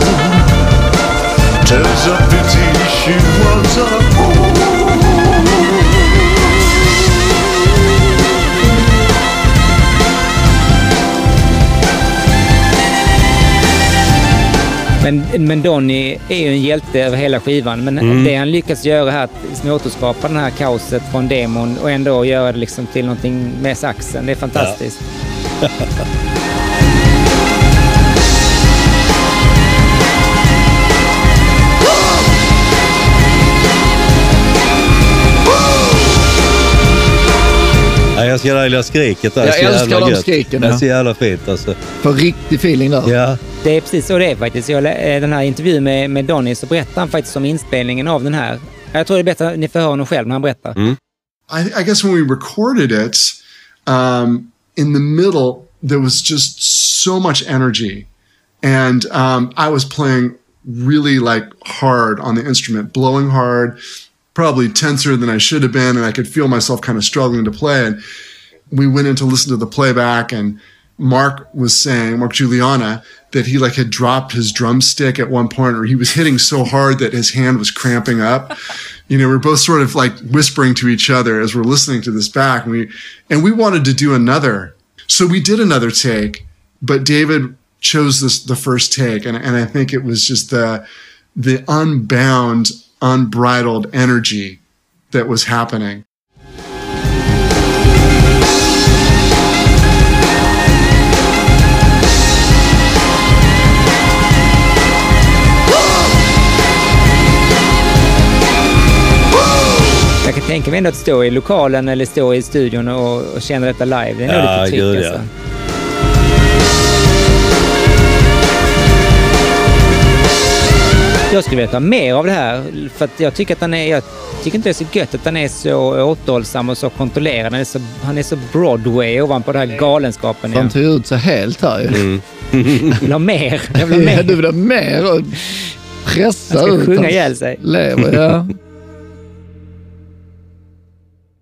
Men Men, Donny är ju en hjälte över hela skivan. Men Mm. det han lyckas göra här, att liksom återskapa det här kaoset från demon och ändå göra det liksom till någonting med saxen. Det är fantastiskt. Ja, jag ska gilla skriket där. Jag älskar de skriken, Det är så jävla fint alltså. Får riktig feeling där. Ja. Det är precis så det är faktiskt. Jag, eh, den här intervjun med, med Donny så berättar han faktiskt om inspelningen av den här. Jag tror det är bättre att ni får höra honom själv när han berättar. I, I guess when we recorded it, um, in the middle, there was just so much energy. And um, I was playing really like hard on the instrument, blowing hard, probably tenser than I should have been. And I could feel myself kind of struggling to play. And we went in to listen to the playback and Mark was saying, Mark Juliana, that he like had dropped his drumstick at one point or he was hitting so hard that his hand was cramping up. You know, we're both sort of like whispering to each other as we're listening to this back. And we and we wanted to do another. So we did another take, but David chose this the first take. And, and I think it was just the the unbound, unbridled energy that was happening. Jag kan tänka mig ändå att stå i lokalen eller stå i studion och, och känna detta live. Det är nog Ja, lite tryck gud, ja. alltså. Jag skulle vilja ta mer av det här för att jag tycker att han är... Jag tycker inte det är så gött att han är så återhållsam och så kontrollerad. Han är så, han är så Broadway ovanpå den här galenskapen. Han tog ut sig helt här ju. Jag vill ha mer. Jag vill ha Ja, mer. du vill ha mer och pressa Han ska ut sjunga ihjäl sig. lever. Ja.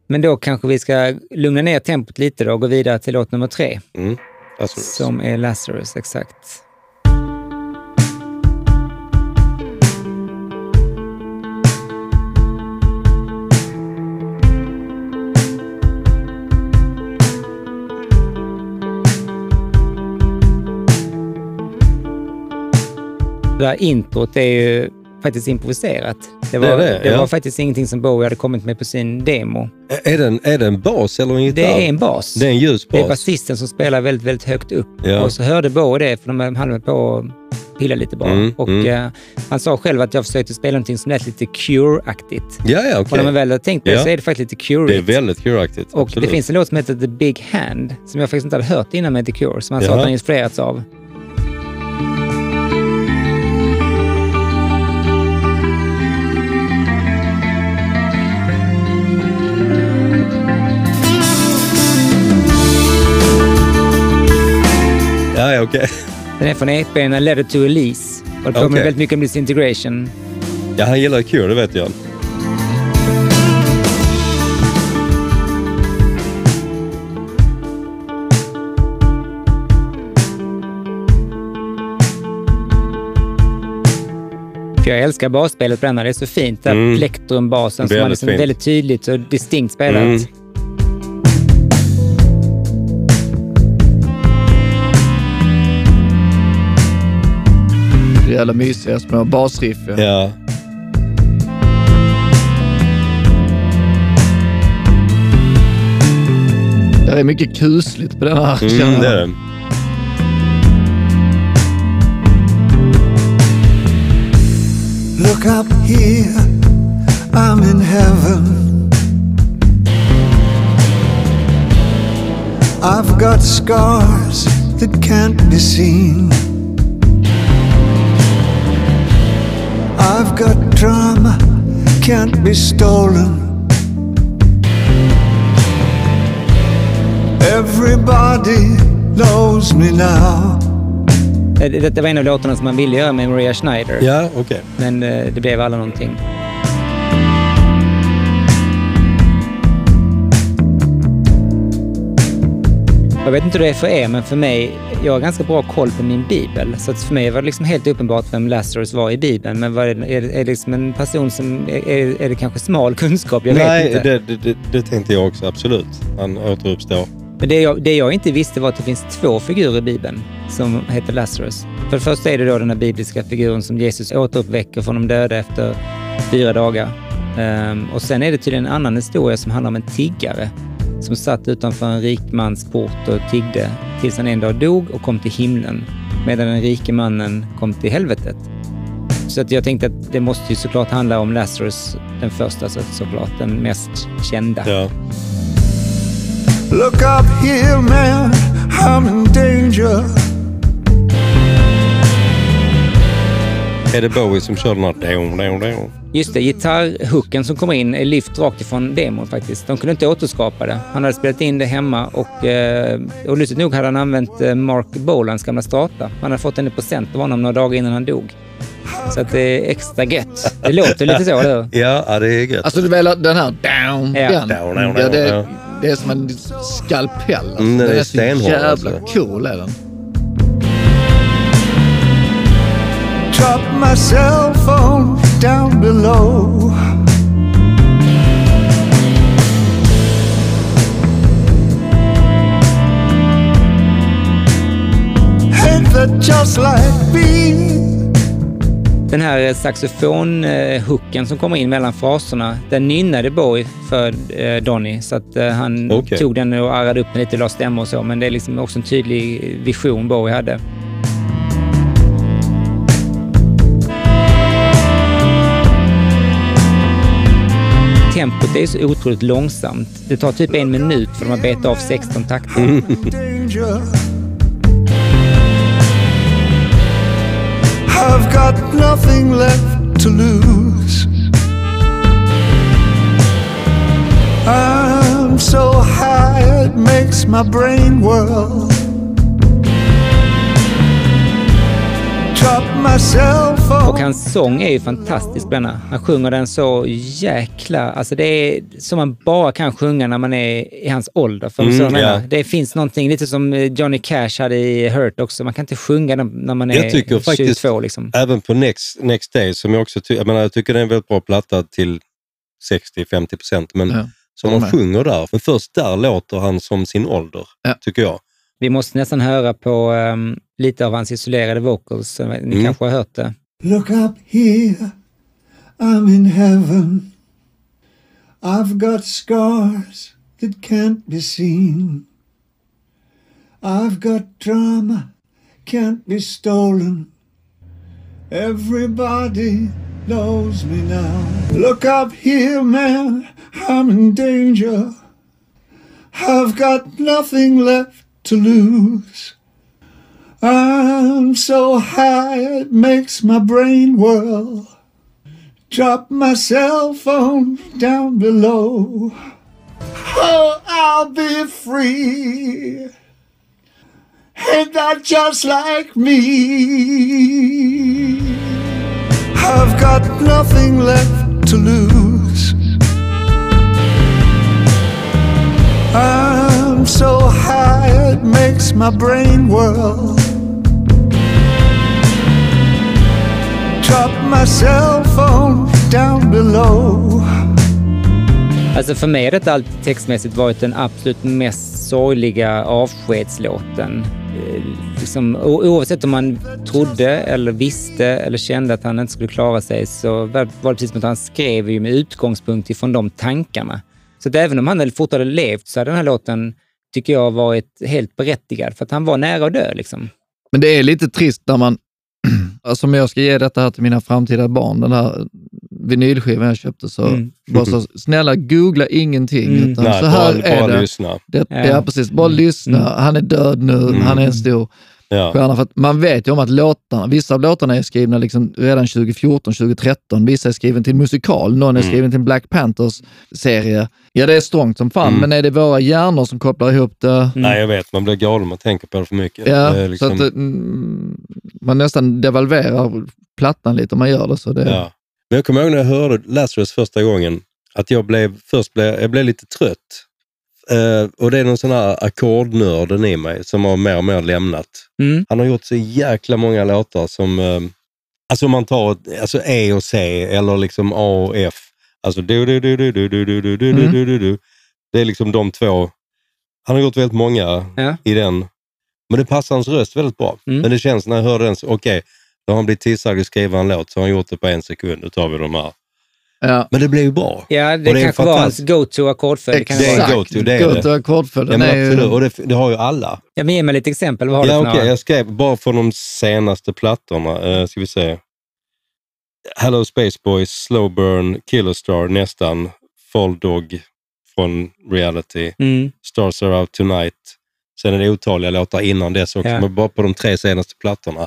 Men då kanske vi ska lugna ner tempot lite då och gå vidare till låt nummer tre. Mm. Som är Lazarus, exakt. Det här introt är ju faktiskt improviserat. Det var, Det är det, ja. var faktiskt ingenting som Bowie hade kommit med på sin demo. är, det en, är det en bas eller en gitarr? Det är en bas. Det är en ljus Det är bas. basisten som spelar väldigt, väldigt högt upp. Ja. Och så hörde Bowie det, för de hade på att pilla lite bara. Mm, och mm. eh, han sa själv att jag försökte spela någonting som lät lite Cure-aktigt. Ja, ja, Och okej. när man väl har tänkt på det Ja. så är det faktiskt lite Cure. Det är väldigt Cure-aktigt. och absolut. det finns en låt som heter The Big Hand, som jag faktiskt inte hade hört innan med The Cure, som han sa Jaha. att han inspirerats av. Okej. Den är från EPn Letter to Elise. Och det kommer Okej. väldigt mycket om Disintegration. Ja, han gillar Cure, det vet jag. För jag älskar basspelet på den här. Det är så fint. Den Mm. plektrumbasen som är liksom väldigt tydligt och distinkt spelat. Mm. Jävla mysiga små basriff. Ja. Ja. Det är mycket kusligt på den här. Mm, det är det. Look up here, I'm in heaven. I've got scars that can't be seen. I've got drama, can't be stolen. Everybody knows me now. Det, det, var en av låtarna som man ville göra med Maria Schneider. Ja, okej. Men eh, det blev aldrig någonting. Jag vet inte hur det är för er, men för mig, jag har ganska bra koll på min bibel. Så att för mig var det liksom helt uppenbart vem Lazarus var i bibeln. Men vad är, det, är, det, är det liksom en person som... Är, är, det kanske smal kunskap? Jag vet Nej, inte. det, det, det, tänkte jag också absolut. Han återuppstår. Men det jag, det jag inte visste var att det finns två figurer i Bibeln som heter Lazarus. För det första är det då den här bibliska figuren som Jesus återuppväcker från de döda efter fyra dagar. Ehm, och sen är det tydligen en annan historia som handlar om en tiggare som satt utanför en rik mans port och tiggde tills han en dag dog och kom till himlen medan den rike mannen kom till helvetet. Så att jag tänkte att det måste ju såklart handla om Lazarus, den första så, såklart, den mest kända. Ja. Look up here, man, I'm in danger. Är det Bowie som kör den här... Just det, gitarrhooken som kommer in är lyft rakt ifrån demon faktiskt. De kunde inte återskapa det. Han hade spelat in det hemma och, eh, och lustigt nog hade han använt eh, Mark Bolans gamla strata. Han hade fått den i present av honom några dagar innan han dog. Så att det är extra gött. Det låter lite så, eller hur? Ja, det är gött. Alltså du menar den här down, Ja. den. Down, down, ja, down, det, ja. det är som en skalpell. Alltså. Mm, den den är är så stenhård, jävla alltså. cool är den. Drop my cell phone down below. Just like me. Den här saxofonhooken som kommer in mellan fraserna, den nynnade Bowie för eh, Donny. Så att eh, han Okej. tog den och arrade upp den lite, la stämmor och så. Men det är liksom också en tydlig vision Bowie hade. Det är så otroligt långsamt. Det tar typ en minut för dem att beta av 16 takter. danger. I've got nothing left to lose. I'm so high it makes my brain whirl. Och hans sång är ju fantastisk, Benna. Han sjunger den så jäkla... Alltså det är som man bara kan sjunga när man är i hans ålder. För Mm, ja. Det finns någonting, lite som eh, Johnny Cash hade i Hurt också. Man kan inte sjunga den när man är Jag tycker faktiskt, 22. Liksom. även på Next, Next Day, som jag också ty- jag, menar, jag tycker det är en väldigt bra platta till 60-50 procent, men Ja, som han sjunger där, men först där låter han som sin ålder, Ja. tycker jag. Vi måste nästan höra på ehm, lite av hans isolerade vocals. Ni Mm. kanske har hört det. Look up here, I'm in heaven. I've got scars that can't be seen. I've got drama, can't be stolen. Everybody knows me now. Look up here, man, I'm in danger. I've got nothing left to lose. I'm so high it makes my brain whirl. Drop my cell phone down below. Oh, I'll be free. Ain't that just like me? I've got nothing left to lose. I'm so high it makes my brain whirl. Drop my cell phone down below. Alltså för mig har detta alltid textmässigt varit den absolut mest sorgliga avskedslåten. Eh, Liksom, oavsett om man trodde eller visste eller kände att han inte skulle klara sig så var det precis som att han skrev ju med utgångspunkt ifrån de tankarna. Så att även om han fortfarande levt så hade den här låten, tycker jag, varit helt berättigad för att han var nära att dö. Liksom. Men det är lite trist när man, alltså om jag ska ge detta här till mina framtida barn, den här vinylskivan jag köpte, så Mm. bara så snälla googla ingenting. Mm. Utan Nej, så här bara, är bara det. lyssna. det Ja. ja. precis. Bara Mm. lyssna. Mm. Han är död nu, Mm. han är en stor Ja. stjärna. För att man vet ju om att låtarna, vissa av låtarna är skrivna liksom redan 2014, 2013. Vissa är skriven till musikal, någon är Mm. skriven till en Black Panthers serie. Ja, det är strångt som fan, Mm. men är det våra hjärnor som kopplar ihop det? Nej, jag vet. Man blir galen om man tänker på det för mycket. Ja, liksom, så att mm, man nästan devalverar plattan lite om man gör det. Så det ja. Men jag kommer ihåg när jag hörde Lazarus första gången, att jag blev, först blev, jag blev lite trött. Eh, och det är någon sån här ackordnörden i mig som har mer och mer lämnat. Mm. Han har gjort så jäkla många låtar som, eh, alltså om man tar ett- alltså E och C eller liksom A och F. Alltså du, du, du, du, du, du, du, du, du, Mm. du, du, du. Det är liksom de två Han har gjort väldigt många Ja. i den. Men det passar hans röst väldigt bra. Mm. Men det känns när jag hör den, så okej, då har han blivit tillsagd att skriva en låt så har han gjort det på en sekund. Då tar vi de här. Ja. Men det blev ju bra. Ja, det, det kanske var hans fantastiskt. go-to ackordföljd. Det är go-to, det är Go det. to ackordföljd. Ja, men ju-. Och det, det har ju alla. Ja, men ge mig lite exempel. Vad har Ja, du några? Jag skrev bara från de senaste plattorna. Uh, ska vi se. Hello Space Boys, Slow Burn, Killer Star nästan, Fall Dog från Reality, Mm. Stars Are Out Tonight. Sen är det otaliga låtar innan dess också, Ja. men bara på de tre senaste plattorna.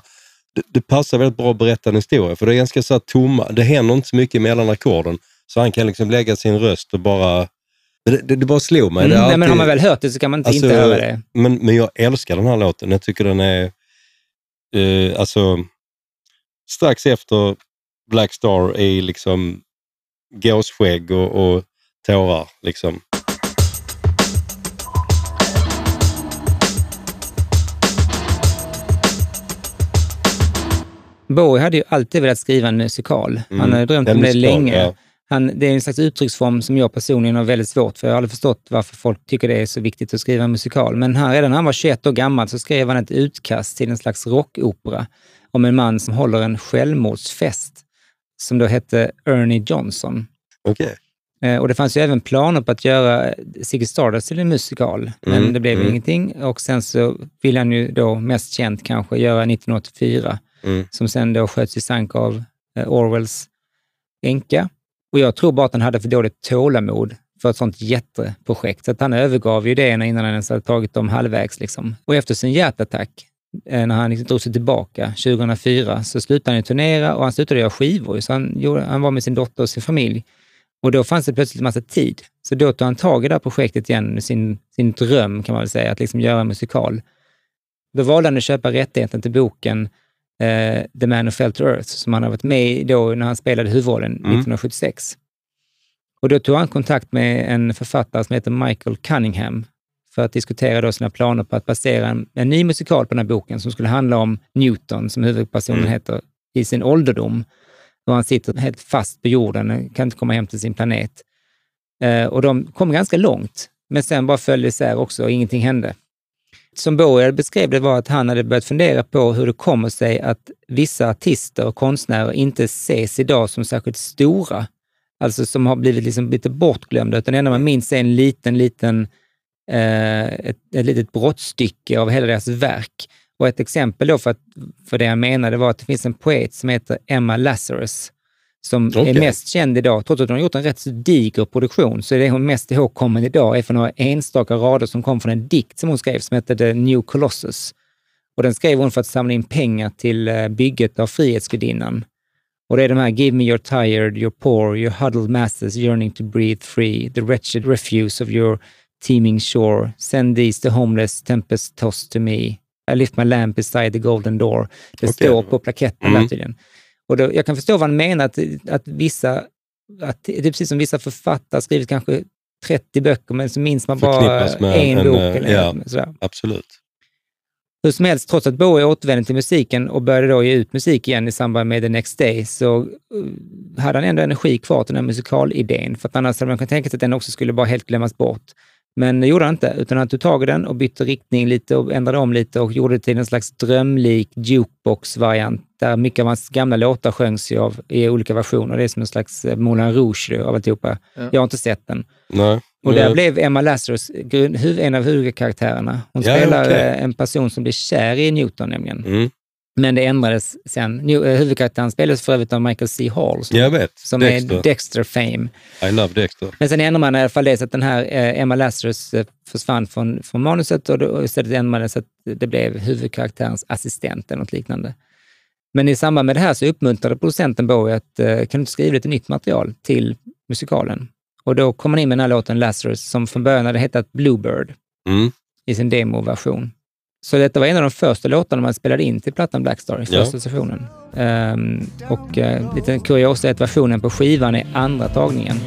Det, det passar väldigt bra att berätta en historia, för det är ganska så tomma. Det händer inte så mycket mellan ackorden, så han kan liksom lägga sin röst och bara... Det, det, det bara slog mig. Mm. Nej, men har alltid- man väl hört det så kan man inte Alltså, inte höra det. Men, men jag älskar den här låten. Jag tycker den är... Eh, alltså, strax efter Black Star är liksom gåsskägg och, och tårar. Liksom. Bowie hade ju alltid velat skriva en musikal. Han Mm. har drömt En om det länge. ja. Han, det är en slags uttrycksform som jag personligen har väldigt svårt för. Jag har aldrig förstått varför folk tycker det är så viktigt att skriva en musikal. Men han, redan när han var 21 år gammal så skrev han ett utkast till en slags rockopera om en man som håller en självmordsfest som då hette Ernie Johnson. Okej. Eh, Och det fanns ju även planer på att göra Ziggy Stardust till en musikal, men Mm, det blev mm. ingenting. Och sen så vill han ju då mest känt kanske göra 1984, Mm. som sen då sköts i sank av eh, Orwells änka. Och jag tror bara att han hade för dåligt tålamod för ett sånt jätteprojekt, så att han övergav ju idéerna innan han ens hade tagit dem halvvägs. Liksom. Och efter sin hjärtattack, eh, när han liksom drog sig tillbaka 2004, så slutade han ju turnera och han slutade göra skivor. Så han, gjorde, han var med sin dotter och sin familj. Och då fanns det plötsligt en massa tid. Så då tog han tag i det här projektet igen, sin, sin dröm kan man väl säga, att liksom göra en musikal. Då valde han att köpa rättigheten till boken eh, The Man Who Fell to Earth, som han har varit med i då när han spelade huvudrollen 1976. Och då tog han kontakt med en författare som heter Michael Cunningham för att diskutera då sina planer på att basera en, en ny musikal på den här boken som skulle handla om Newton, som huvudpersonen heter, i sin ålderdom. Och han sitter helt fast på jorden, kan inte komma hem till sin planet. Eh, och de kom ganska långt, men sen bara föll isär också och ingenting hände. Som Boel beskrev det var att han hade börjat fundera på hur det kommer sig att vissa artister och konstnärer inte ses idag som särskilt stora. Alltså som har blivit liksom lite bortglömda, utan det enda man minns är en liten, liten, eh, ett, ett litet brottstycke av hela deras verk. Och ett exempel då för, att, för det han menade var att det finns en poet som heter Emma Lazarus, som Okej. är mest känd idag. Trots att hon har gjort en rätt så diger produktion, så är det hon mest ihågkommen idag är för några enstaka rader som kom från en dikt som hon skrev som hette The New Colossus. Och den skrev hon för att samla in pengar till eh, bygget av Frihetsgudinnan. Och det är de här Give me your tired, your poor, your huddled masses yearning to breathe free, the wretched refuse of your teeming shore. Send these the homeless tempest tossed to me. I lift my lamp beside the golden door. Det Okej. står på plaketten Mm. tydligen. Och då, jag kan förstå vad han menar, att, att vissa, att det är precis som vissa författare skrivit kanske 30 böcker, men så minns man bara en, en, bok. eh, Eller ja. sådär. Absolut. Hur som helst, trots att Bowie återvände till musiken och började då ge ut musik igen i samband med The Next Day, så eh, hade han ändå energi kvar till den här musikalidén. För att annars hade man kunnat tänka sig att den också skulle bara helt glömmas bort. Men det gjorde han inte, utan han tog tag i den och bytte riktning lite och ändrade om lite och gjorde det till en slags drömlik jukebox-variant där mycket av hans gamla låtar sjöngs ju av, i olika versioner. Det är som en slags eh, Moulin Rouge av alltihopa. Jag har inte sett den. Nej. Och där Eh, blev Emma Lazarus en av huvudkaraktärerna. Hon Ja, spelar okej. eh, en person som blir kär i Newton nämligen. Mm. Men det ändrades sen. Eh, huvudkaraktären spelades för övrigt av Michael C. Hall som, Jag vet. som Dexter. är Dexter Fame. I love Dexter. Men sen ändrar man i alla fall det så att den här eh, Emma Lazarus eh, försvann från, från manuset och, då, och istället ändrade man det så att det blev huvudkaraktärens assistent eller något liknande. Men i samband med det här så uppmuntrade producenten Bowie att kan du inte skriva lite nytt material till musikalen? Och då kom man in med den här låten Lazarus som från början hade hetat Bluebird Mm. i sin demoversion. Så detta var en av de första låtarna man spelade in till plattan Blackstar i Ja. första sessionen. Ehm, och uh, lite kuriosa är att versionen på skivan är andra tagningen.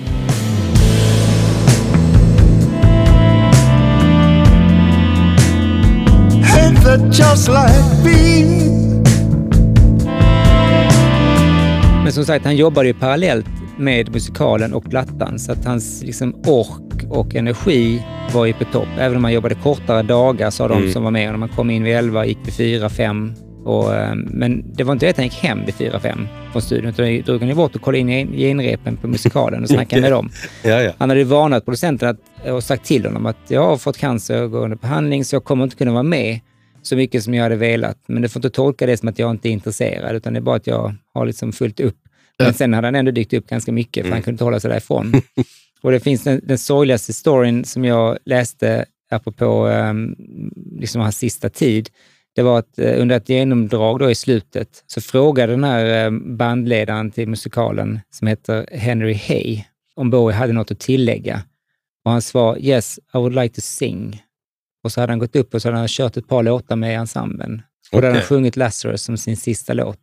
Men som sagt, han jobbade ju parallellt med musikalen och plattan. Så att hans liksom, ork och energi var ju på topp. Även om han jobbade kortare dagar, sa de Mm. som var med honom. Han kom in vid 11, gick vid 4, 5. Och, eh, men det var inte det att han gick hem vid 4-5 från studion, utan då drog han ju bort och kollade in gen- genrepen på musikalen och snackade med dem. Ja, ja. Han hade ju varnat producenten att, och sagt till honom att jag har fått cancer och går under behandling så jag kommer inte kunna vara med så mycket som jag hade velat. Men du får inte tolka det som att jag inte är intresserad, utan det är bara att jag har liksom fullt upp. Men sen hade han ändå dykt upp ganska mycket, för Mm. han kunde inte hålla sig därifrån. och det finns den, den sorgligaste storyn som jag läste apropå um, liksom hans sista tid. Det var att eh, under ett genomdrag då i slutet så frågade den här eh, bandledaren till musikalen, som heter Henry Hay, om Bowie hade något att tillägga. Och han svarade “Yes, I would like to sing”. Och så hade han gått upp och så hade han kört ett par låtar med ensemblen. Och då hade han sjungit Lazarus som sin sista låt.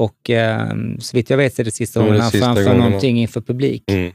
Och eh, så vitt jag vet så är det sista gången han framför någonting inför publik. Mm.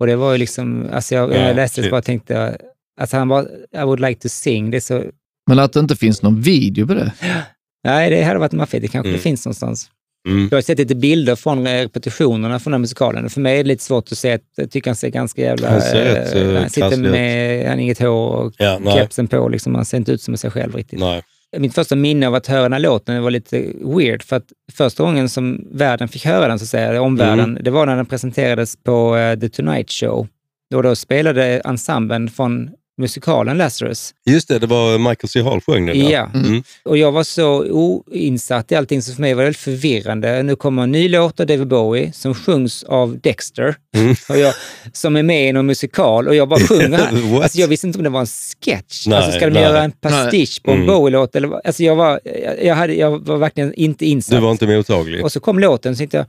Och det var ju liksom, alltså jag, Ja, jag läste det så bara tänkte, alltså han var I would like to sing, det är så, Men att det inte finns någon video på det. nej det hade varit maffigt, det kanske Mm. det finns någonstans. Mm. Jag har sett lite bilder från repetitionerna från den här musikalen. och För mig är det lite svårt att se, att jag tycker han ser ganska jävla... Han ser rätt, eh, eh, han sitter krasslig ut. med, han har inget hår och Ja, kepsen på, liksom, han ser inte ut som sig själv riktigt. Nej. Mitt första minne av att höra den här låten var lite weird, för att första gången som världen fick höra den, så att säga, omvärlden, Mm. det var när den presenterades på eh, The Tonight Show. Och då spelade ensemblen från musikalen Lazarus. Just det, det var Michael C. Hall sjöng den. Ja. Mm. Och jag var så oinsatt i allting, så för mig var det väldigt förvirrande. Nu kommer en ny låt av David Bowie som sjungs av Dexter, Mm. och jag, som är med i någon musikal och jag bara sjunger? Alltså jag visste inte om det var en sketch. Nej, alltså ska de nej. göra en pastisch på en Mm. Bowie-låt? Alltså jag, var, jag, jag, hade, jag var verkligen inte insatt. Du var inte mottaglig. Och så kom låten, så tänkte jag,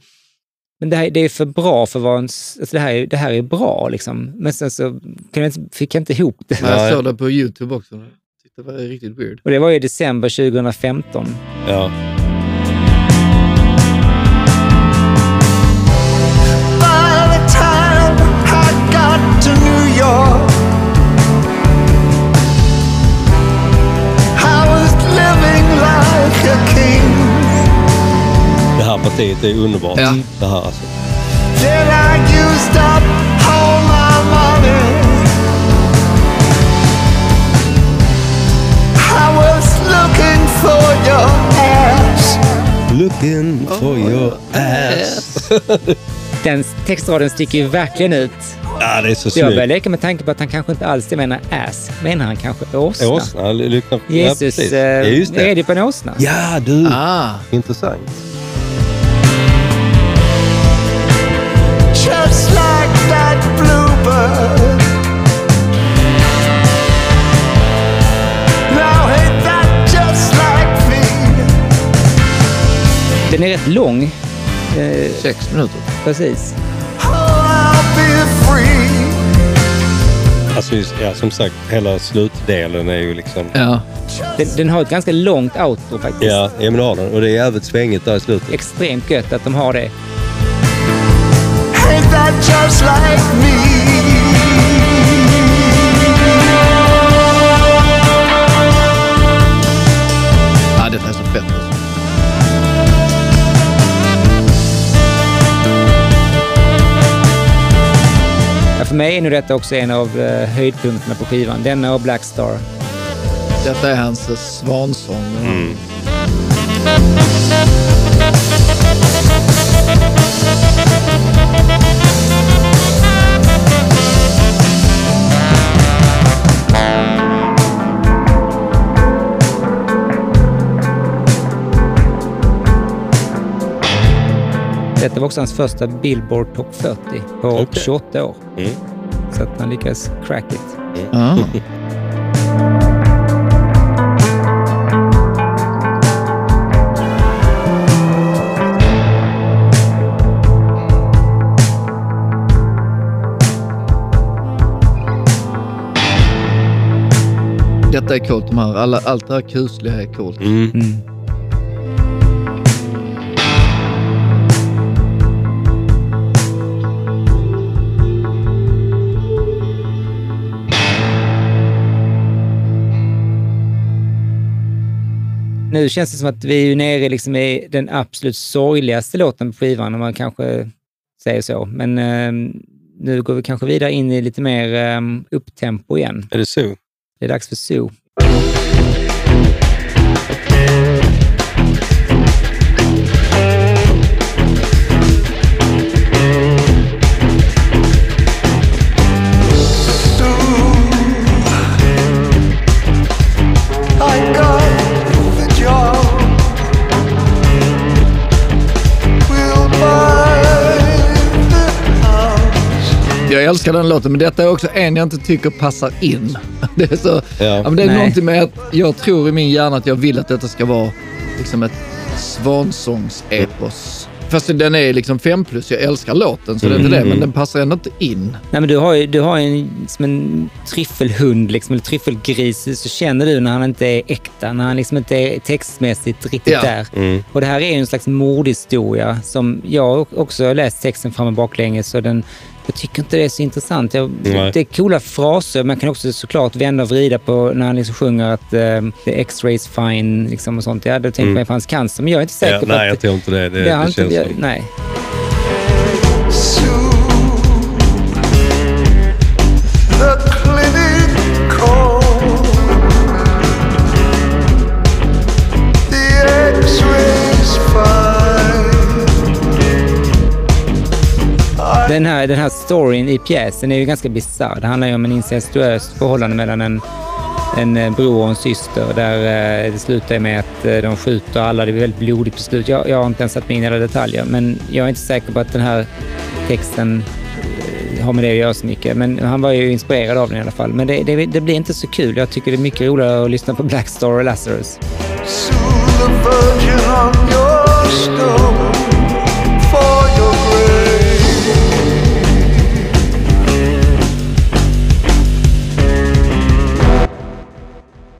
men det här det är för bra för att vara en... Alltså det, här, är- det här är bra liksom. Men sen så kunde jag inte, fick jag inte ihop det. Jag såg det på YouTube också. Det var riktigt weird. Och det var i december 2015. Ja. I was living like a king. Det här partiet är underbart. Ja. Det här alltså. Then I used up all my money. I was looking for your ass. Looking for your ass. Den textraden sticker ju verkligen ut. Ja, det är så Så jag snyggt. leka med tanken på att han kanske inte alls menar ass. Menar han kanske åsna? Åsna, lyckna. ja, Jesus precis. eh, Ja, just det. red ju på en åsna. Ja, du. Ah, Intressant. Den är rätt lång. Eh, sex minuter. precis. Oh. Alltså, just, ja, som sagt, hela slutdelen är ju liksom... Ja. Den, den har ett ganska långt outro faktiskt. Ja, ja men det har den. Och det är jävligt svängigt där i slutet. Extremt gött att de har det. Ain't that just like me? detta är så fett. Alltså. Ja, för mig är nu detta också en av eh, höjdpunkterna på skivan. Denna och Black Star. Detta är hans svansång. Mm. Detta var också hans första Billboard Top 40 på Okej. 28 år. Mm. Så att han lyckades crack it. Ah. Detta är coolt. De här, alla, allt det här kusliga är coolt. Mm. Nu känns det som att vi är nere liksom i den absolut sorgligaste låten på skivan. Och man kanske säger så. Men eh, nu går vi kanske vidare in i lite mer eh, upptempo igen. Är det så? Det är dags för Zoo. Jag älskar den låten, men detta är också en jag inte tycker passar in. Det är, så, ja. men det är Nej. någonting med att jag tror i min hjärna att jag vill att detta ska vara liksom ett svansångsepos. Fast den är liksom fem plus, jag älskar låten så det är inte det, men den passar ändå inte in. Nej, men du har ju du har ju en, som en tryffelhund, liksom, eller tryffelgris, så känner du när han inte är äkta, när han liksom inte är textmässigt riktigt Ja. där. Och det här är ju en slags mordhistoria som jag också har läst texten fram och baklänges och den, jag tycker inte det är så intressant. Jag, Nej. det är coola fraser, man kan också såklart vända och vrida på när han liksom sjunger att uh, the x-rays fine liksom och sånt. Jag hade tänkt mig på hans cancer, men jag är inte säker Ja, på nej, att... jag tror inte det. Det, det det, känns jag, som... nej. Den här, den här storyn i pjäsen är ju ganska bisarr. Det handlar ju om en incestuöst förhållande mellan en, en eh, bror och en syster där eh, det slutar med att eh, de skjuter alla. Det blir väldigt blodigt på slut. Jag, jag har inte ens satt mig in i alla detaljer, men jag är inte säker på att den här texten har med det att göra så mycket. Men han var ju inspirerad av den i alla fall. Men det, det, det blir inte så kul. Jag tycker det är mycket roligare att lyssna på Black Star och Lazarus.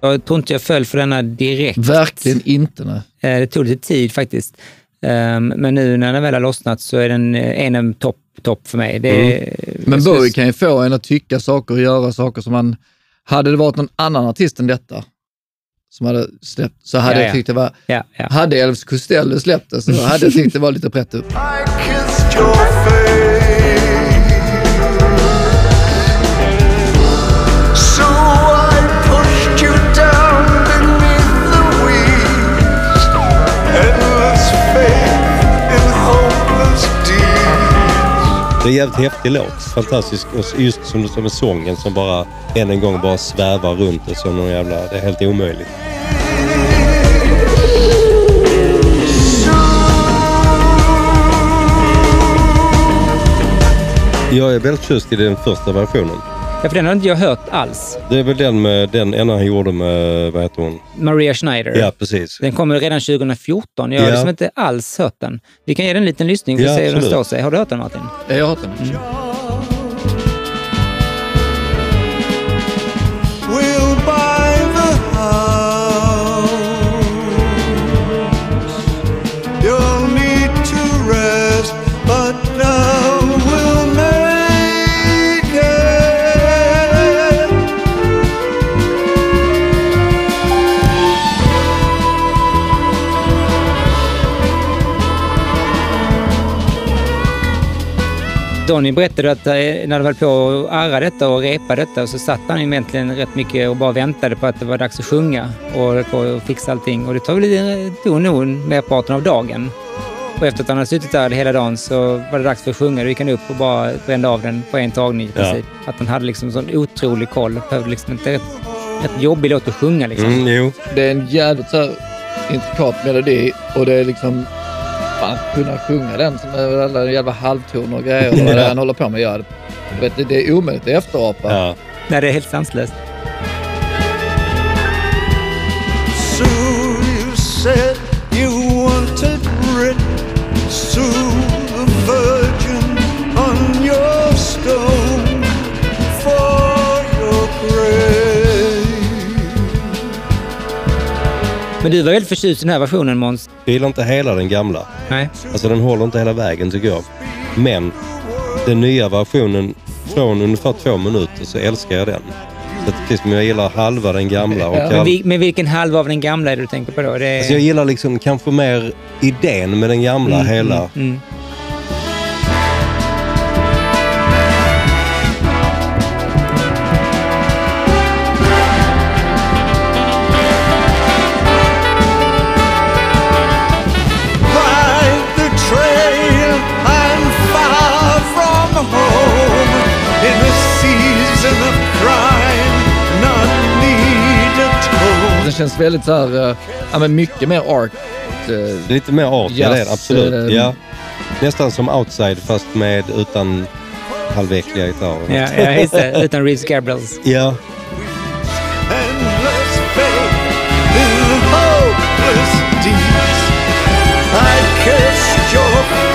Jag tror inte jag föll för denna direkt. Verkligen inte. Nej. Eh, Det tog lite tid faktiskt. Ehm, Men nu när den väl har lossnat så är den eh, en av topp top för mig. Det är, Men Bowie kan ju få en att tycka saker och göra saker som man... Hade det varit någon annan artist än detta som hade släppt, så hade Ja, jag ja. tyckt det var... Ja, ja. Hade Elvis Costello släppt det så hade jag tyckt det var lite prätt Det är en jävligt häftig låt. Fantastisk. Och just som, som med sången som bara än en gång bara svävar runt det som någon jävla... Det är helt omöjligt. Jag är väldigt förtjust i den första versionen. Ja, för den har inte jag hört alls. Det är väl den med den ena han gjorde med, vad heter hon? Maria Schneider. Ja, precis. Den kommer redan 2014. Jag har Ja. liksom inte alls hört den. Vi kan ge den en liten lyssning för att Ja, se hur den står sig. Har du hört den Martin? Jag har hört den. We'll Donny berättade att eh, när de höll på att arra detta och repa detta så satt han egentligen rätt mycket och bara väntade på att det var dags att sjunga och att fixa allting. Och det tog lite tog nog merparten av dagen. Och efter att han hade suttit där hela dagen så var det dags för att sjunga. Då gick han upp och bara brände av den på en tagning i Ja. princip. Att han hade liksom sån otrolig koll. Behövde liksom inte rätt, rätt jobbig låt att sjunga liksom. Mm, jo. Det är en jävligt så här intrikat melodi och det är liksom... Fan, kunna sjunga den som är alla jävla halvtoner och grejer och vad det är han håller på med. Det, vet, det är omöjligt att efterapa. Ja. Nej, det är helt sanslöst. So you said you wanted writ to Men du var väldigt förtjust i den här versionen Måns. Jag gillar inte hela den gamla. Nej. Alltså den håller inte hela vägen tycker jag. Men den nya versionen från ungefär två minuter så älskar jag den. Så precis som jag gillar halva den gamla. Och Ja, Men, vi, men vilken halva av den gamla är det du tänker på då? Det alltså jag gillar liksom kanske mer idén med den gamla hela. Mm. Känns väldigt så här, eh, ja men mycket mer art. eh, Lite mer art, ja det är absolut. eh, Ja. Nästan som outside fast med utan halväckliga gitarrer. Ja, ja just det. Utan Reeves Gabriels. Ja. I kissed your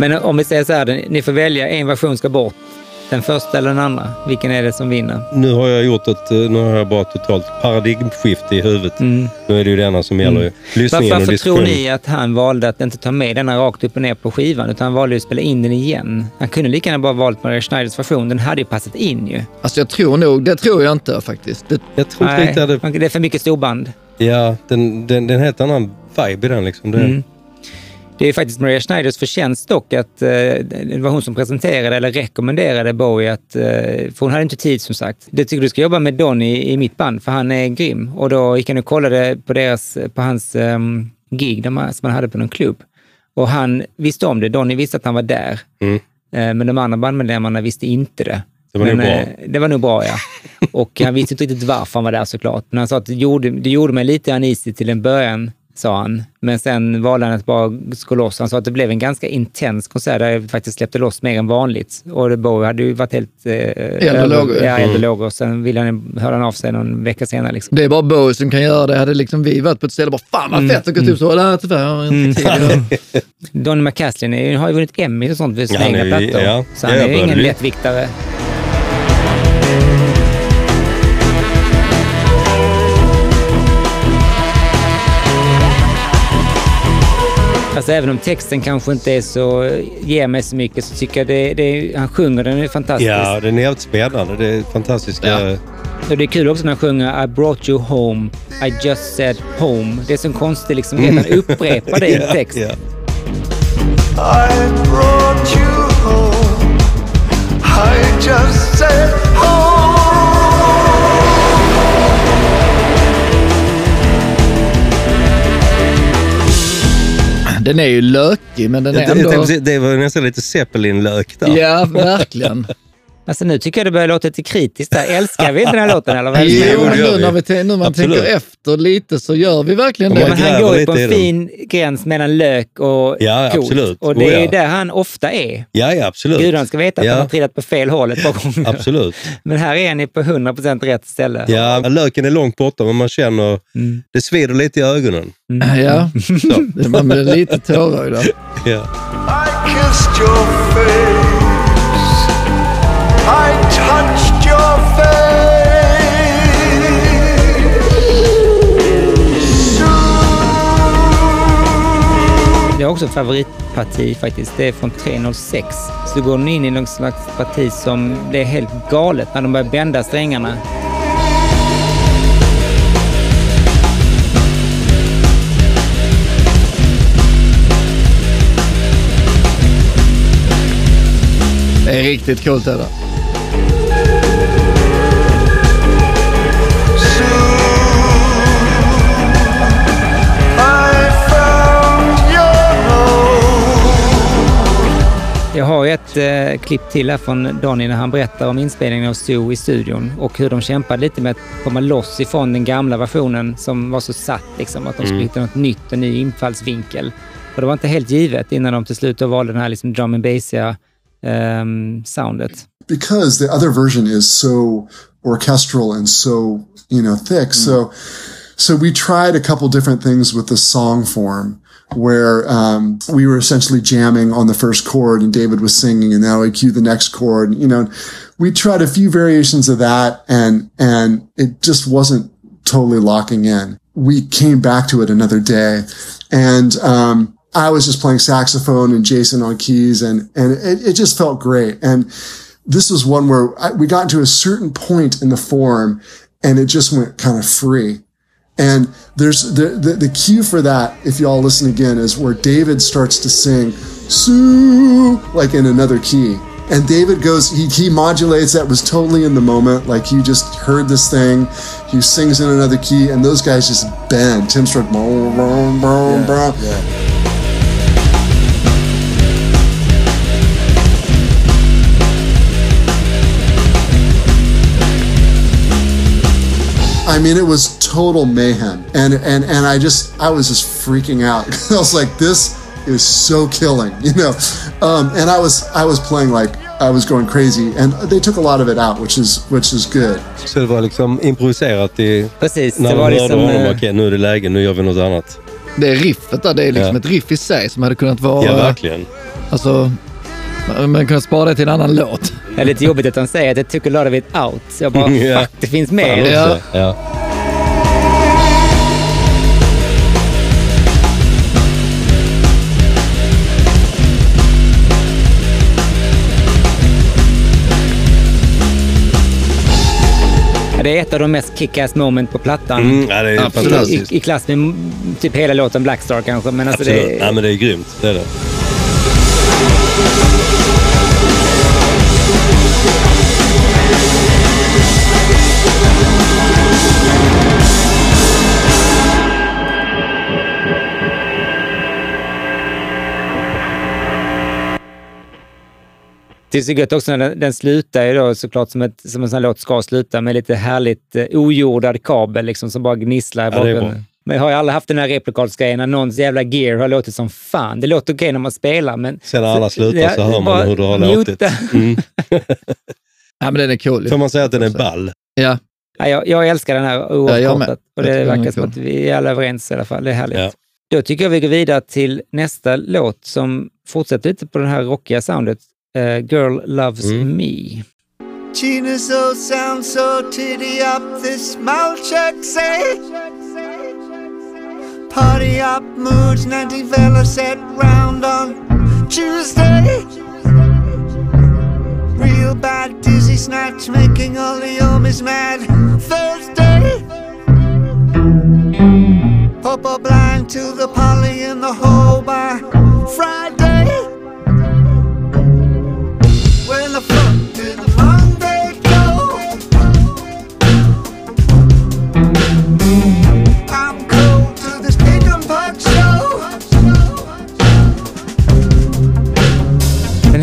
Men om vi säger så här, ni får välja en version ska bort. Den första eller den andra. Vilken är det som vinner? nu har jag gjort ett, eh, nu har jag bara totalt paradigmskifte i huvudet. Mm. Nu är det ju denna som gäller ju. Lyssningen Varför, och tror ni att han valde att inte ta med denna rakt upp och ner på skivan, utan han valde att spela in den igen? Han kunde lika gärna bara valt Maria Schneiders version. Den hade ju passat in ju. Alltså jag tror nog, det tror jag inte faktiskt. Det, Jag tror inte riktigt att det... det är för mycket storband. Ja, den, den, den helt annan vibe i den liksom. Det, Mm. Det är faktiskt Maria Schneiders förtjänst dock att eh, det var hon som presenterade eller rekommenderade Bowie att, eh, för hon hade inte tid som sagt. Det tycker du ska jobba med Don i, mitt band för han är grym. Och då gick han och kollade på, deras, på hans um, gig där man, som han hade på någon klubb. Och han visste om det. Donny visste att han var där. Mm. Eh, men de andra bandmedlemmarna visste inte det. Det var men, nog bra. Det var nog bra, ja. Och han visste inte riktigt varför han var där såklart. Men han sa att det gjorde, det gjorde mig lite uneasy till en början, sa han. Men sen valde han att bara gå loss. Han sa att det blev en ganska intens konsert där jag faktiskt släppte loss mer än vanligt. Och Bowie hade ju varit helt... Eh, Eld och. Ja, eld och Mm. lågor. Sen ville han, hörde han av sig någon vecka senare. Liksom. det är bara Bowie som kan göra det. Hade liksom vi varit på ett ställe och bara fan vad fett och gått upp så, nej tyvärr, jag har inte tid. Donny McCaslin har ju vunnit Emmy och sånt för sina Ja, egna plattor. ja. Så han är ju ingen lättviktare. Alltså även om texten kanske inte är så, ger mig så mycket så tycker jag det, det han sjunger den är fantastisk. ja, den är jävligt spännande. Det är fantastistiska... Ja. Och det är kul också när han sjunger I brought you home, I just said home. Det är så konstigt liksom att han upprepar det i en Ja, text. ja. I brought you home. I just said home. Den är ju lökig, men den är ändå... Det var nästan lite Zeppelin-lök där. Ja, verkligen. Alltså nu tycker jag det börjar låta lite kritiskt där. Älskar vi inte den här låten eller? Vad det Jo, det nu när, vi, nu när man Absolut. tänker efter lite så gör vi verkligen Ja, Ja, det. men man han går ju på en fin gräns mellan lök och Ja, coolt. absolut. Och det Oh, är ju ja. där han ofta är. Ja, ja, absolut. Gudarna ska veta att Ja. han har trillat på fel håll ett par gånger. Absolut. Men här är han ju på 100% rätt ställe. Ja, löken är långt borta men man känner, Mm. det svider lite i ögonen. Ja, man blir lite tårögd. Ja. I kissed your face. Det är också favoritparti faktiskt. Det är från 306. Så går den in i någon slags parti som det är helt galet när de börjar bända strängarna. Det är riktigt coolt det där. Jag har ju ett eh, klipp till här från Donny när han berättar om inspelningen av Stu i studion och hur de kämpade lite med att komma loss ifrån den gamla versionen som var så satt, liksom, att de skulle hitta något nytt, en ny infallsvinkel. Och det var inte helt givet innan de till slut valde den här liksom drum and bassiga ehm, soundet. because the other version is so orchestral and so you know thick so so we tried a couple different things with the song form where um, we were essentially jamming on the first chord and david was singing and now we cue the next chord you know we tried a few variations of that and and it just wasn't totally locking in we came back to it another day and um, I was just playing saxophone and Jason on keys and, and it, it just felt great. And this was one where I, we got to a certain point in the form and it just went kind of free. And there's the, the, the cue for that, if y'all listen again, is where David starts to sing Sue, like in another key. And David goes, he, he modulates that was totally in the moment. Like you just heard this thing, he sings in another key, and those guys just bend. Tim boom, boom, I mean, it was total mayhem, and and and I just I was just freaking out. I was like, this is so killing, you know. Um, and I was I was playing like I was going crazy, and they took a lot of it out, which is which is good. Så det var liksom improviserat i... Precis, När det de var liksom... honom, eh, okej nu är det läge, nu gör vi något annat. Det riffet där, det är liksom Ja. ett riff i sig som hade kunnat vara... Ja, verkligen. Alltså, man kunde spara det till en annan låt. Det är lite jobbigt att de säger att a lot of it out. Så jag bara, Ja. fuck, det finns mer. Ja. Ja. Ja, Det är ett av de mest kick-ass moment på plattan. Mm, ja, det är Absolut. I, fantastiskt. I klass med typ hela låten Blackstar kanske. Men alltså Absolut. det, Nej, men det är grymt. Det är det. Det är så gött också när den, den slutar ju då såklart som, ett, som en sån här låt ska sluta med lite härligt eh, ojordad kabel liksom som bara gnisslar i bakgrunden. Men jag har ju aldrig haft den här replikalsgrejen när någons jävla gear har låtit som fan. Det låter okej när man spelar, men... Sen när alla slutar så hör man hur det har låtit. Mm. Ja, men den är cool. Får man säga att den är ball? Ja, Ja, jag, jag älskar den här Ja, oavkortat. och Jag det verkar som cool. att vi är alla överens i alla fall. Det är härligt. Ja. Då tycker jag vi går vidare till nästa låt som fortsätter lite på det här rockiga soundet. Eh, Girl Loves Mm. Me. Gina so sound so titty up this mouth check say Party up moods 90 fella set round on Tuesday. Real bad dizzy snatch making all the homies mad. Thursday. Pop a blind to the poly in the hole by Friday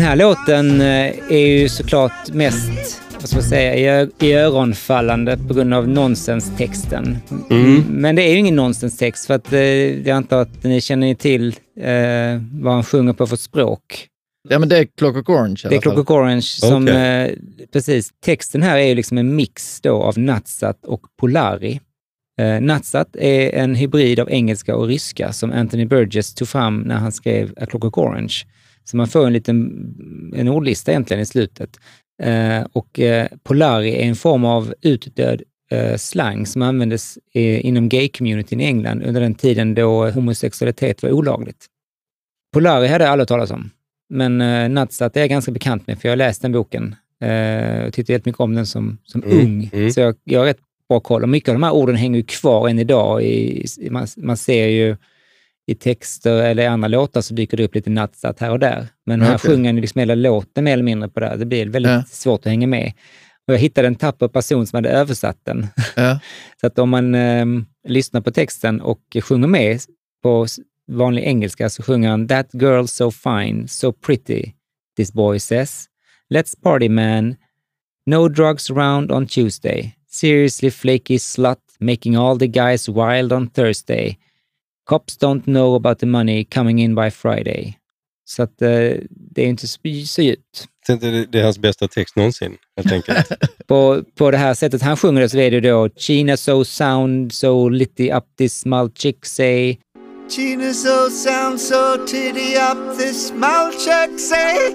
här låten eh, är ju såklart mest vad ska man säga, i öronfallande på grund av nonsenstexten. Mm. Men det är ju ingen nonsenstext för att eh, jag antar att ni känner till eh, vad han sjunger på för språk. ja men det är Clockwork Orange Det är. Clockwork Orange som, eh, precis, texten här är ju liksom en mix då av Natsat och Polari. Eh, Natsat är en hybrid av engelska och ryska som Anthony Burgess tog fram när han skrev A Clockwork Orange. Så man får en liten en ordlista egentligen i slutet. Eh, och eh, Polari är en form av utdöd eh, slang som användes eh, inom gay-communityn i England under den tiden då homosexualitet var olagligt. Polari hade jag aldrig talat om. Men uh, Nadsat är jag ganska bekant med, för jag har läst den boken. Uh, och tyckte jättemycket om den som, som Mm, ung. mm. Så jag, jag har rätt bra koll. Och mycket av de här orden hänger ju kvar än idag. I, i, man, man ser ju i texter eller i andra låtar så dyker det upp lite Nadsat här och där. Men här sjunger ju liksom hela låten mer eller mindre på det. Det blir väldigt Ja. svårt att hänga med. Och jag hittade en tapper person som hade översatt den. Ja. Så att om man eh, lyssnar på texten och sjunger med på vanlig engelska så sjunger han That girl so fine, so pretty, this boy says. Let's party man. No drugs around on Tuesday. Seriously flaky slut making all the guys wild on Thursday. Cops don't know about the money coming in by Friday. Så att eh, det är inte så så djupt. Det, det är hans bästa text någonsin, helt enkelt. på, på det här sättet han sjunger det så är det då China so sound so litty up this small chick say Gina so sound so titty up this mouth check say.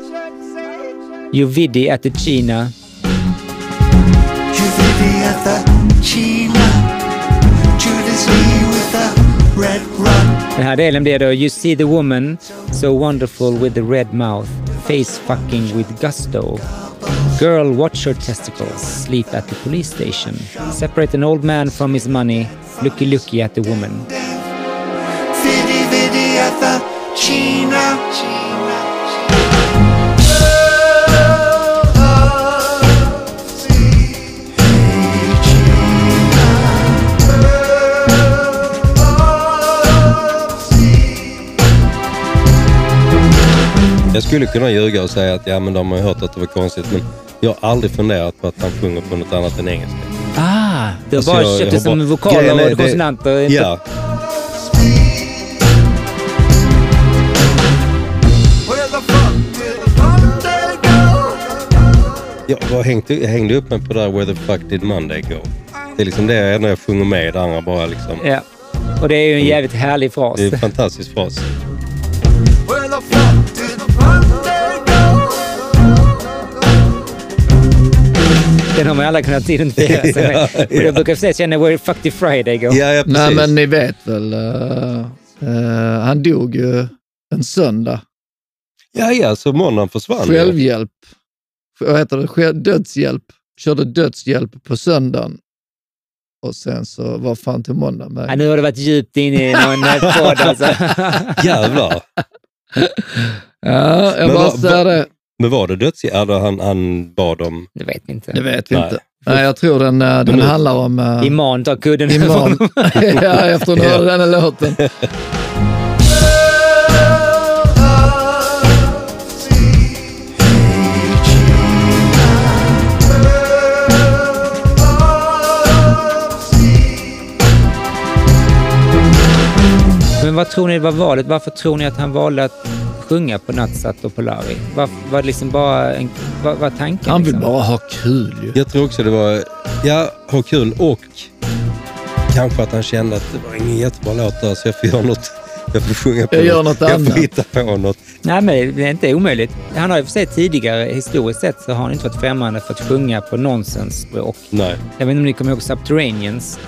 You viddy at the China. You viddy at the China. Judas Lee with the. Den här delen blir då You see the woman so wonderful with the red mouth face fucking with gusto. Girl watch her testicles sleep at the police station. Separate an old man from his money. Looky looky at the woman. Skulle kunna ljuga och säga att ja, men de har hört att det var konstigt, men jag har aldrig funderat på att han sjunger på något annat än engelska. Ah, du har Alltså, bara jag- köpt jag det som bara- vokaler är och det- konsonanter. inte- Ja, jag, var hängde, jag hängde upp mig på det där Where the fuck did Monday go? Det är liksom det jag- när jag sjunger med, det andra bara liksom... Ja. Och det är ju en jävligt härlig fras. Det är en fantastisk fras. Den har man alla kunnat identifiera sig med. Ja, Och jag brukar säga känna Where the fuck did Friday go? Ja, ja precis. Nej, men ni vet väl. eh, eh, han dog ju en söndag. Ja, ja, så måndagen försvann. Självhjälp. Vad heter det? Själv- Dödshjälp. Körde dödshjälp på söndagen. Och sen så, vad fan till måndag Ja, med? nu har du varit djupt inne i någon podd alltså. Jävlar. Ja, jag Men bara säger det. Men var det dödshjälp? Han, han bad om... Det vet vi inte. Det vet vi Nej. inte. Nej, jag tror den, eh, den nu- handlar om... eh, Imam tar kudden över honom. ja, efter att Ja. höra den här låten. Men vad tror ni var valet? Varför tror ni att han valde att sjunga på Natsat och Polari? Var, var det liksom bara en, var, var tanken? Han vill liksom? bara ha kul ju. Jag tror också det var, ja, ha kul och kanske att han kände att det var ingen jättebra låt där så jag får göra något. Jag får sjunga på Jag gör något Jag annat. får hitta på något. Nej, men det är inte omöjligt. Han har ju för sig tidigare, historiskt sett, så har han inte varit främmande för att sjunga på nonsensspråk. Nej. Jag vet inte om ni kommer ihåg Subterraneans?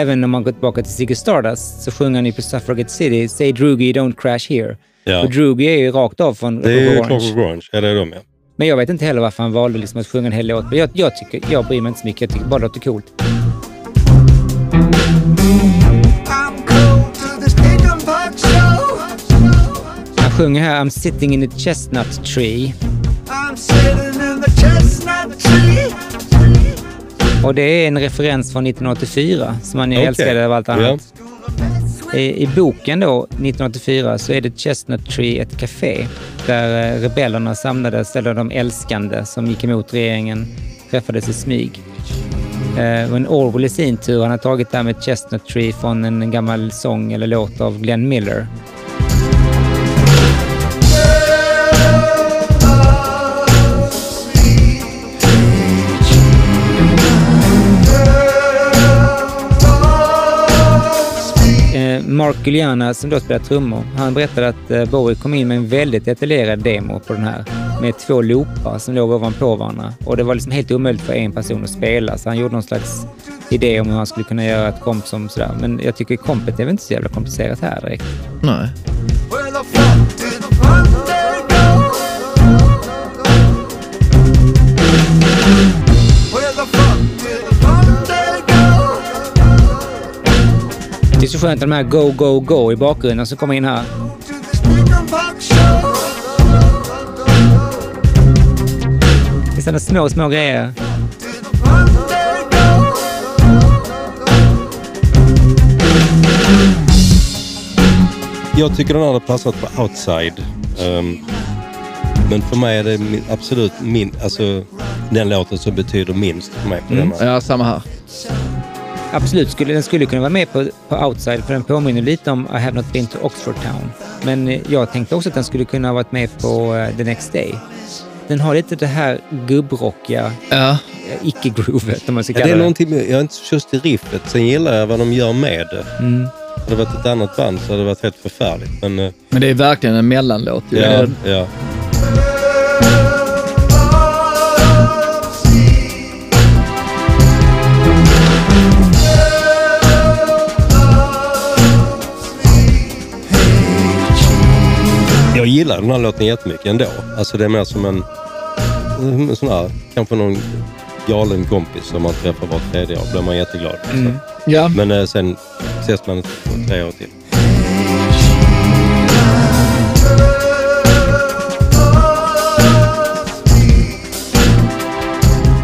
Även om man går tillbaka till Ziggy Stardust så sjunger han ju på Suffragette City Say Droogie don't crash here. Ja. Och Droogie är ju rakt av från Det är Clockwork Orange. Clockwork Orange. Ja, det är de ja. Men jag vet inte heller varför han valde liksom att sjunga en hel låt. Men jag, jag, tycker, jag bryr mig inte så mycket. Jag tycker bara det låter coolt. Han sjunger här I'm sitting in a chestnut tree. Och det är en referens från 1984 som han ju Okej. älskade av allt annat. I, I boken då, 1984, så är det Chestnut Tree ett café där eh, rebellerna samlades, eller de älskande som gick emot regeringen, träffades i smyg. Eh, Men Orwell i sin tur, han har tagit det här med Chestnut Tree från en gammal sång eller låt av Glenn Miller. Mark Guliana som då spelar trummor, han berättade att eh, Bowie kom in med en väldigt detaljerad demo på den här med två loopar som låg ovanpå varandra. Och det var liksom helt omöjligt för en person att spela så han gjorde någon slags idé om hur han skulle kunna göra ett komp som sådär. Men jag tycker kompet är väl inte så jävla komplicerat här direkt. Nej. Det är så skönt att de här Go, Go, Go i bakgrunden som kommer in här. Det är sådana små, små grejer. Jag tycker den hade passat på Outside. Ehm, men för mig är det min, absolut min, alltså, den låten som betyder minst för mig på Mm. Ja, samma här. Absolut, skulle, den skulle kunna vara med på, på Outside för den påminner lite om I have not been to Oxford Town. Men eh, jag tänkte också att den skulle kunna ha varit med på eh, The Next Day. Den har lite det här gubbrockiga Ja. eh, icke-groovet om man ska Ja, det kalla är det. någonting, med- jag är inte så tjust i riffet. Sen gillar jag vad de gör med det. Mm. Hade det varit ett annat band så hade det varit helt förfärligt. Men Men det är verkligen en mellanlåt. ja, ja. Gillar den här låten jättemycket ändå. Alltså det är mer som en, en sån här, kanske någon galen kompis som man träffar var tredje år. blir man jätteglad. Ja, Men eh, sen ses man på tre år till.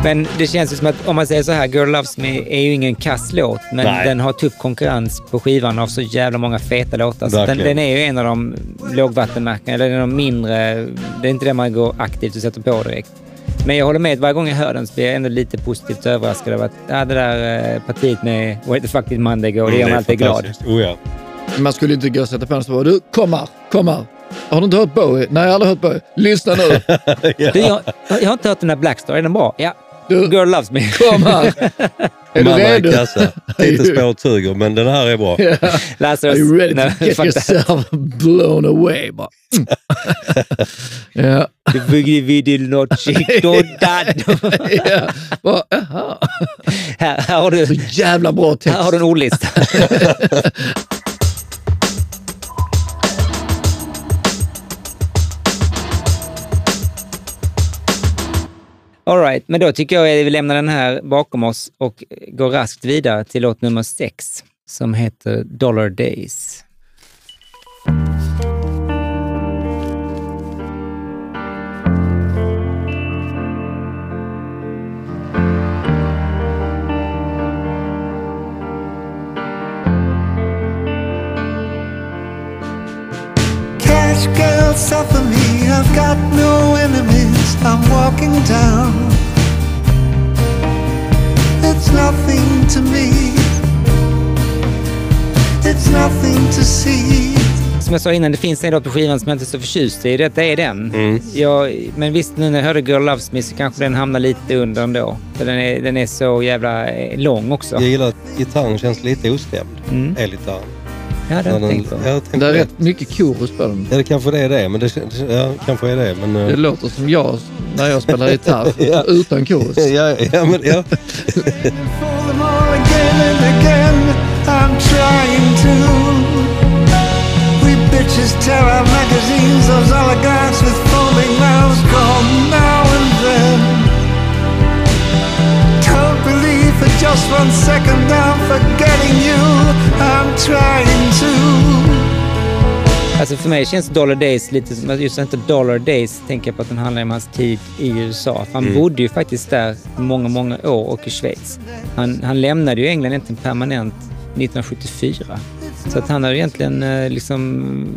Men det känns ju som att om man säger så här, Girl Loves Me är ju ingen kass låt, men Nej. den har tuff konkurrens på skivan av så jävla många feta låtar. Så den, den är ju en av de lågvattenmärkena, eller en av de mindre. Det är inte det man går aktivt och sätter på direkt. Men jag håller med, varje gång jag hör den så blir jag ändå lite positivt överraskad av att ja, det där eh, partiet med Where the fuck did Monday go, det gör mig alltid glad. Oh, ja. man skulle inte gå och sätta på den och så bara, du, kom här, kom här. Har du inte hört Bowie? Nej, jag har aldrig hört Bowie. Lyssna nu. Du, jag, jag har inte hört den där Black Star, är den bra? Ja. Du, Girl Loves Me. kom här. Är du redo? Lite spåret suger, men den här är bra. Yeah. Lasse, Are you ready to nej, get yourself blown away? Bara, mm. ja. The boogie vidil not chick. Här, här har du... Så jävla bra text. Här har du en ordlista. All right, men då tycker jag att vi lämnar den här bakom oss och går raskt vidare till låt nummer sex som heter Dollar Days. Cash girl, suffer me. I've got no enemies. I'm walking down. It's nothing to me. It's nothing to see. Som jag sa innan, det finns en låt på skivan som jag inte är så förtjust i. Detta är den. Mm. Jag, men visst, nu när jag hörde Girl Loves Me så kanske den hamnar lite under ändå. För den är, den är så jävla eh, lång också. Jag gillar att gitarren känns lite ostämd. Mm. Elgitarren. Ja, det har jag tänkt på. jag tänkte Det är rätt mycket korus på den. Ja, det kanske det är det. Men det, ja, kanske är det. Men, eh, Det låter som jag när jag spelar gitarr Ja. utan korus. ja, ja, men, ja. For them all again and again. I'm trying to. We bitches tear our magazines. Those oligarchs with foaming mouths come now and then. Just one second I'm forgetting you. I'm trying to. Alltså för mig känns Dollar Days lite som, just inte Dollar Days tänker jag på att den handlar om hans tid i USA. Han Mm. bodde ju faktiskt där många, många år och i Schweiz. Han, han lämnade ju England egentligen permanent 1974. Så att han hade egentligen eh, liksom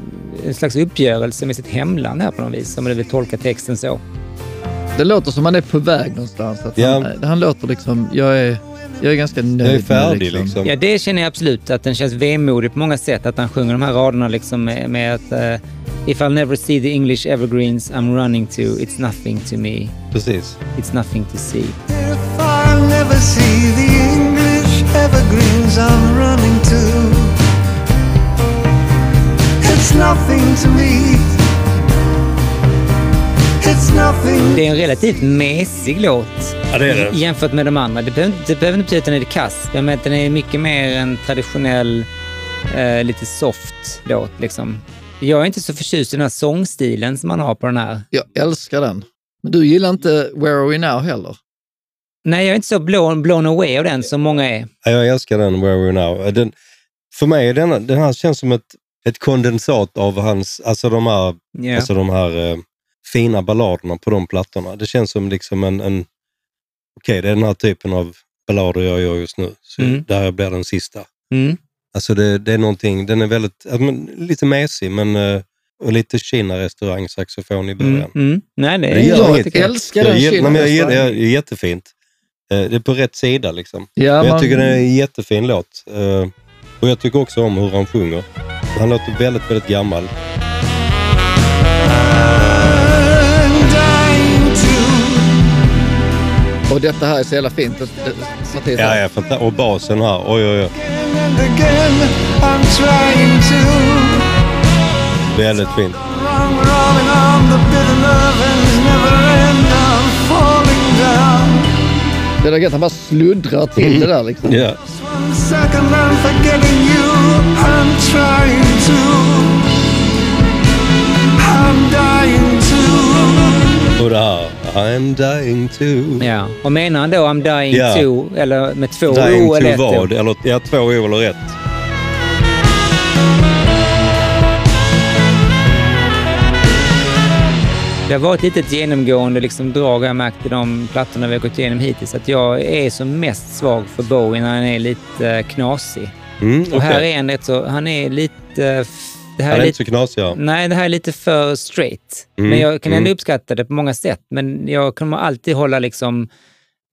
en slags uppgörelse med sitt hemland här på något vis, om man vill tolka texten så. Det låter som han är på väg någonstans. Att han, han låter liksom, jag är, jag är ganska nöjd Jag är färdig liksom. Ja, det känner jag absolut, att den känns vemodig på många sätt. Att han sjunger de här raderna liksom med, med att eh, If I'll never see the English evergreens I'm running to, it's nothing to me. Precis. It's nothing to see. If I never see the English evergreens I'm running to, it's nothing to me. Det är en relativt mesig låt Ja, det är det. jämfört med de andra. Det behöver, det behöver inte betyda att den är kass, men att den är mycket mer en traditionell, eh, lite soft låt. Liksom. Jag är inte så förtjust i den här sångstilen som man har på den här. Jag älskar den. Men du gillar inte Where Are We Now heller? Nej, jag är inte så blown, blown away av den som många är. Ja, jag älskar den Where We're Now. Den, för mig är den, den här känns som ett, ett kondensat av hans, alltså de här, Ja. alltså de här eh, fina balladerna på de plattorna. Det känns som liksom en, en okej det är den här typen av ballader jag gör just nu. Så Mm. Där blir den sista. Mm. Alltså det, det är någonting, den är väldigt, lite mesig men eh, och lite Kina-restaurang-saxofon i början. Mm. Mm. Nej, det, Det jag inget. älskar den nej, Kina-restaurangen. jag, är jättefint. Eh, det är på rätt sida liksom. Ja, Men jag man- tycker det är en jättefin låt. Eh, och jag tycker också om hur han sjunger. Han låter väldigt, väldigt gammal. Och detta här är så jävla fint. Det- partiet Ja, ja, fanta- och basen här. Oj, oj, oj. Väldigt fint. Det är gött, han bara sluddrar till det där liksom. Ja. I'm. To. I'm dying to. Ja. Och menar han då I'm dying Ja. to, eller med två Dying O eller ett vad? Eller, ja, två O eller ett. Det har varit lite ett genomgående liksom, drag jag märkt i de plattorna vi har gått igenom hittills. Att jag är som mest svag för Bowie när han är lite knasig. Mm, Och här är han rätt så, han är lite... Det här är är lite inte så knasig. ja. Nej, det här är lite för straight. Mm, Men jag kan ändå mm. uppskatta det på många sätt. Men jag kommer alltid hålla liksom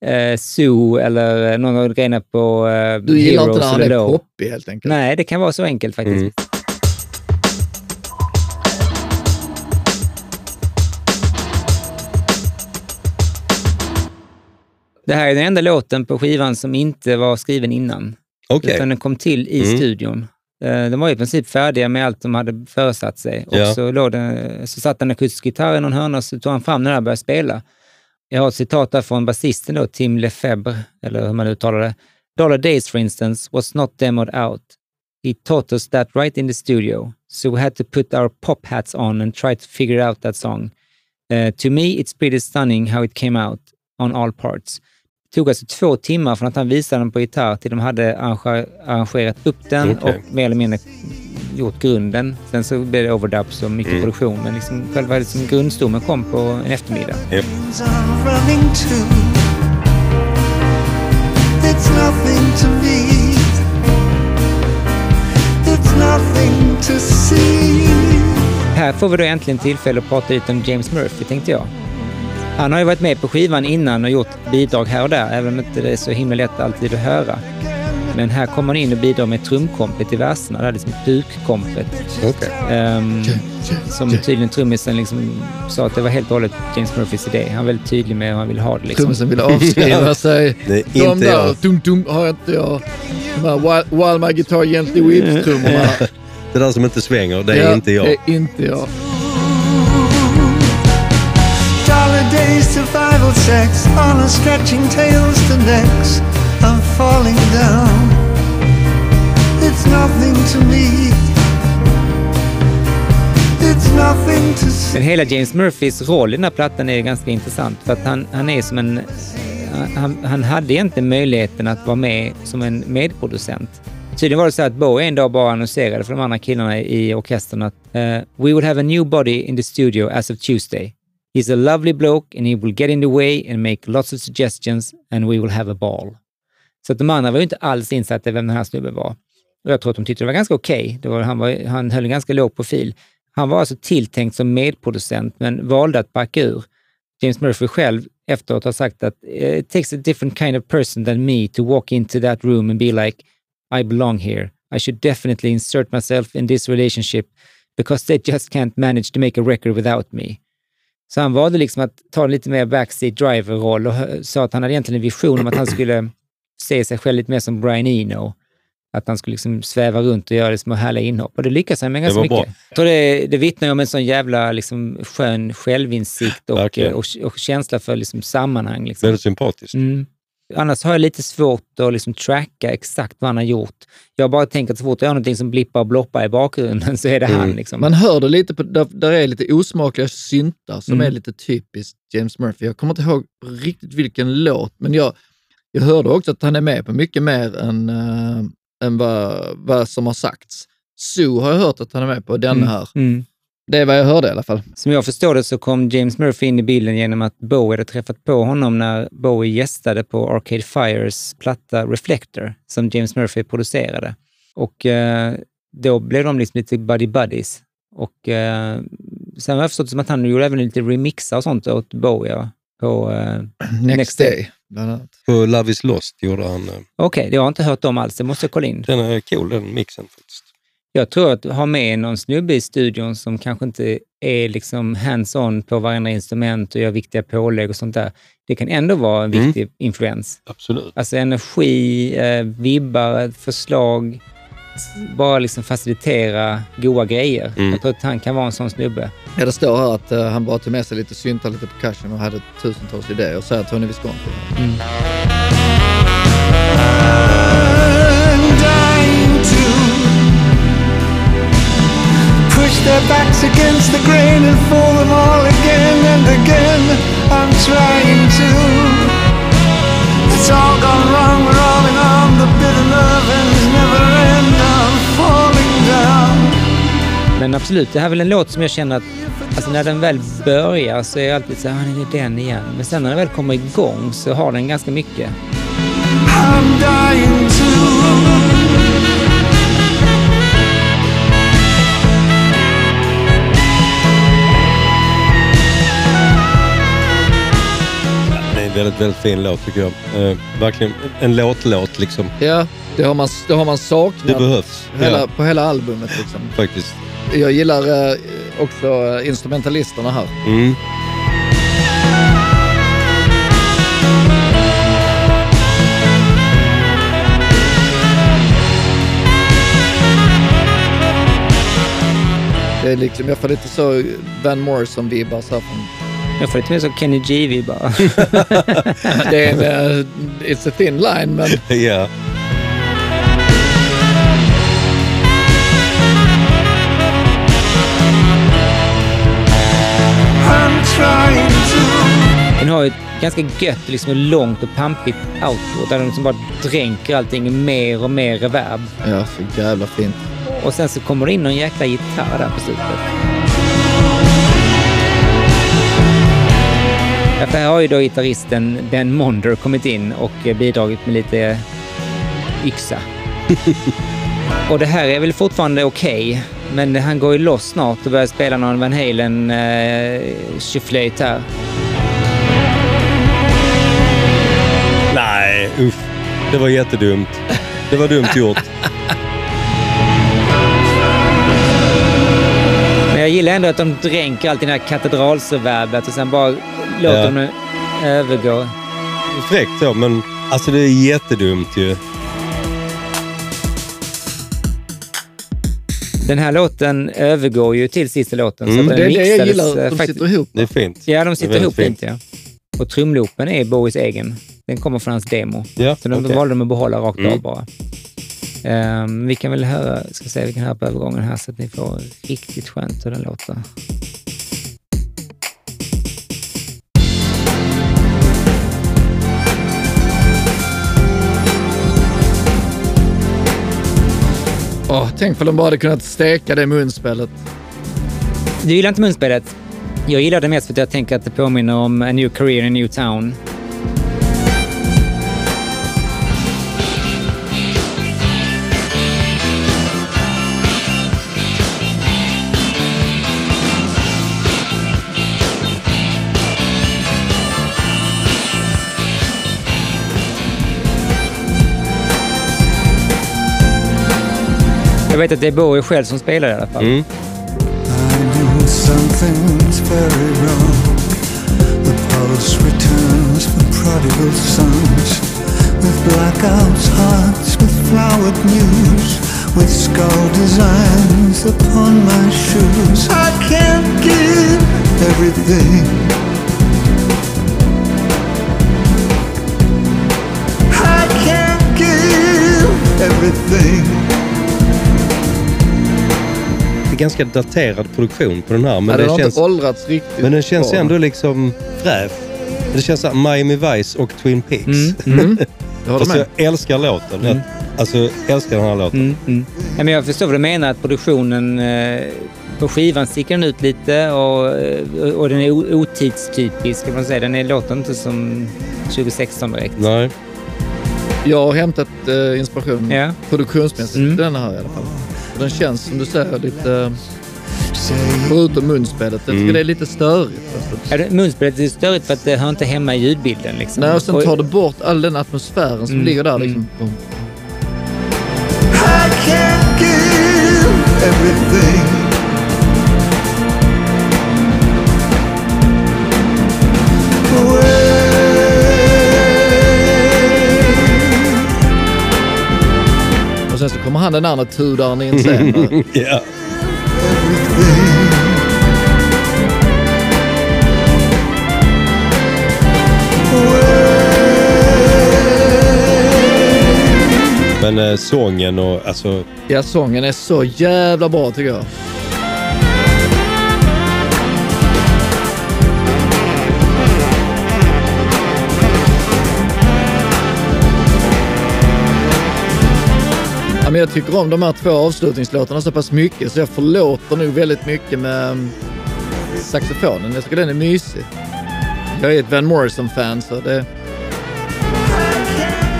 eh, Sue eller någon av grejerna på eh, Du gillar inte Heroes när han är poppig helt enkelt. Nej, det kan vara så enkelt faktiskt. Mm. Det här är den enda låten på skivan som inte var skriven innan. Okej. Utan den kom till i Mm. studion. Eh, De var i princip färdiga med allt de hade föresatt sig. Och Ja. så, låg det, så satt en akustisk gitarr i någon hörna och så tog han fram den här och började spela. Jag har ett citat där från basisten då, Tim Lefebvre, eller hur man uttalar det. Dollar Days, for instance, was not demoed out. He taught us that right in the studio. So we had to put our pop hats on and try to figure out that song. Uh, to me, it's pretty stunning how it came out on all parts. Det tog alltså två timmar från att han visade den på gitarr till de hade arrange- arrangerat upp den Okej. och mer eller mindre gjort grunden. Sen så blev det overdubs och mycket produktion, men liksom själva liksom grundstommen kom på en eftermiddag. See. Här får vi då äntligen tillfälle att prata lite om James Murphy, tänkte jag. Han har ju varit med på skivan innan och gjort bidrag här och där, även om inte det är så himla lätt alltid att höra. Men här kommer han in och bidrar med trumkompet i verserna, det här liksom dukkompet. Okej. Ehm, som tydligen trummisen liksom sa att det var helt och hållet James Murphys idé. Han var väldigt tydlig med hur han ville ha det. Liksom. Trummisen ville avskriva sig. Det är De inte där, jag. dum, dum, har inte jag. De här while, while my guitar gently weeps-trummorna. Det där som inte svänger, det är Ja, inte jag. Det är inte jag. Days to five or stretching tails to necks. I'm falling down. It's nothing to me. Men hela James Murphys roll i den här plattan är ganska intressant för att han, han är som en... Han, han hade egentligen möjligheten att vara med som en medproducent. Tydligen var det så att Bowie en dag bara annonserade för de andra killarna i orkestern att uh, “We would have a new body in the studio as of Tuesday. He's a lovely bloke and he will get in the way and make lots of suggestions and we will have a ball.” Så att de andra var ju inte alls insatta i vem den här snubben var. Och jag tror att de tyckte det var ganska okej. Okay. Han, var, han höll en ganska låg profil. Han var alltså tilltänkt som medproducent men valde att backa ur. James Murphy själv efteråt har sagt att eh, it takes a different kind of person than me to walk into that room and be like I belong here. I should definitely insert myself in this relationship because they just can't manage to make a record without me. Så han valde liksom att ta en lite mer backseat driver-roll och sa att han hade egentligen en vision om att han skulle se sig själv lite mer som Brian Eno. Att han skulle liksom sväva runt och göra det små härliga inhopp. Och det lyckas han med ganska mycket. bra. Jag tror det, det vittnar om en sån jävla liksom, skön självinsikt och, Verkligen. och, och känsla för liksom, sammanhang. Liksom. Väldigt sympatiskt. Mm. Annars har jag lite svårt att liksom tracka exakt vad han har gjort. Jag bara tänker att så fort jag har någonting som blippar och bloppar i bakgrunden så är det han. Mm. Liksom. Man hör det lite på, där, där är lite osmakliga syntar som Mm. är lite typiskt James Murphy. Jag kommer inte ihåg riktigt vilken låt, men jag, jag hörde också att han är med på mycket mer än, äh, än vad, vad som har sagts. Sue har jag hört att han är med på, denna Mm. här. Mm. Det är vad jag hörde i alla fall. Som jag förstår det så kom James Murphy in i bilden genom att Bowie hade träffat på honom när Bowie gästade på Arcade Fires platta Reflector som James Murphy producerade. Och eh, då blev de liksom lite buddy buddies. Och eh, sen har jag förstått det som att han gjorde även lite remixar och sånt åt Bowie. På, eh, Next, Next Day. Day. bland annat. På Love is lost gjorde han... eh, Okej, det har jag inte hört om alls. Det måste jag kolla in. Den är cool den mixen faktiskt. Jag tror att ha med någon snubbe i studion som kanske inte är liksom hands-on på varenda instrument och gör viktiga pålägg och sånt där. Det kan ändå vara en Mm. viktig influens. Absolut. Alltså energi, eh, vibbar, förslag, bara liksom facilitera goda grejer. Mm. Jag tror att han kan vara en sån snubbe. Ja, det står här att eh, han bara tog med sig lite syntar, lite percussion och hade tusentals idéer, säger Tony Visconti. I'm push the their backs against the grain and fool them all again and again. I'm trying to. It's all gone wrong, rolling on the bitter love ends never end. I'm falling down. Men absolut, det här är väl en låt som jag känner att alltså när den väl börjar så är jag alltid så här, "Ah, det är den igen. Men sen när den väl kommer igång så har den ganska mycket. I'm dying to. Väldigt, väldigt fin låt tycker jag. Eh, verkligen en låtlåt liksom. Ja, det har man, det har man Det saknat behövs. hela, Ja, på hela albumet. Liksom. faktiskt. Jag gillar eh, också eh, instrumentalisterna här. Mm. Det är liksom, jag får lite så Van Morrison-vibbar så här från Jag får lite mer så Kenny G bara. Det är en, eh, it's a thin line, men Ja. To. Den har ju ett ganska gött, liksom långt och pampigt outro där de liksom bara dränker allting i mer och mer reverb. ja, så jävla fint. Och sen så kommer det in någon jäkla gitarr där på slutet. Här har ju då gitarristen Ben Monder kommit in och eh, bidragit med lite yxa. och det här är väl fortfarande okej, men han går ju loss snart och börjar spela någon Van Halen eh, tjoflöjt här. Nej, usch. Det var jättedumt. Det var dumt gjort. Men jag gillar ändå att de dränker alltid det här katedralsreverbet och sen bara låter Ja. de det övergå. Fräckt så, men alltså det är jättedumt ju. Den här låten övergår ju till sista låten. Mm. Så att Det den är det jag gillar, de faktiskt- sitter ihop. Det är fint. Ja, de sitter ihop fint. Ja. Och trumloopen är Bowies egen. Den kommer från hans demo. Ja, Så de okej. valde de att behålla rakt Mm. av bara. Ehm, vi kan väl höra, ska se, vi kan höra på övergången här så att ni får riktigt skönt hur den låter. Åh, tänk om de bara hade kunnat steka det munspelet. Du gillar inte munspelet? Jag gillar det mest för att jag tänker att det påminner om A New Career in a New Town. Jag vet att det är Bowie själv som spelar i alla fall. Mm. I know something's very wrong. The pulse returns for prodigal sons. With blackouts, hearts, with flowered news. With skull designs upon my shoes. I can't give everything. I can't give everything. Ganska daterad produktion på den här, men Ja, den det har känns, inte åldrats riktigt men den känns bra. ändå liksom fräsch. Det känns som Miami Vice och Twin Peaks. Mm, Mm. Fast jag älskar låten. Jag, alltså, älskar den här låten. Mm, mm. Ja, men jag förstår vad du menar, att produktionen eh, på skivan sticker den ut lite och, eh, och den är otidstypisk, kan man säga. Den är, låter inte som 2016 direkt. Nej. Jag har hämtat eh, inspiration Ja. produktionsmässigt Mm. till den här i alla fall. Den känns som du säger lite, förutom munspelet, jag tycker Mm. det är lite störigt. Alltså. Ja, det- Munspelet är störigt för att det hör inte hemma i ljudbilden. Liksom. Nej, och sen tar det bort all den atmosfären som Mm, ligger där. mm. Liksom. Boom. Han den andra tudaren in sen. Ja. Men eh, sången och alltså... ja, sången är så jävla bra tycker jag. Men jag tycker om de här två avslutningslåtarna så pass mycket så jag förlåter nog väldigt mycket med um, saxofonen. Jag tycker den är mysig. Jag är ett Van Morrison-fan så det...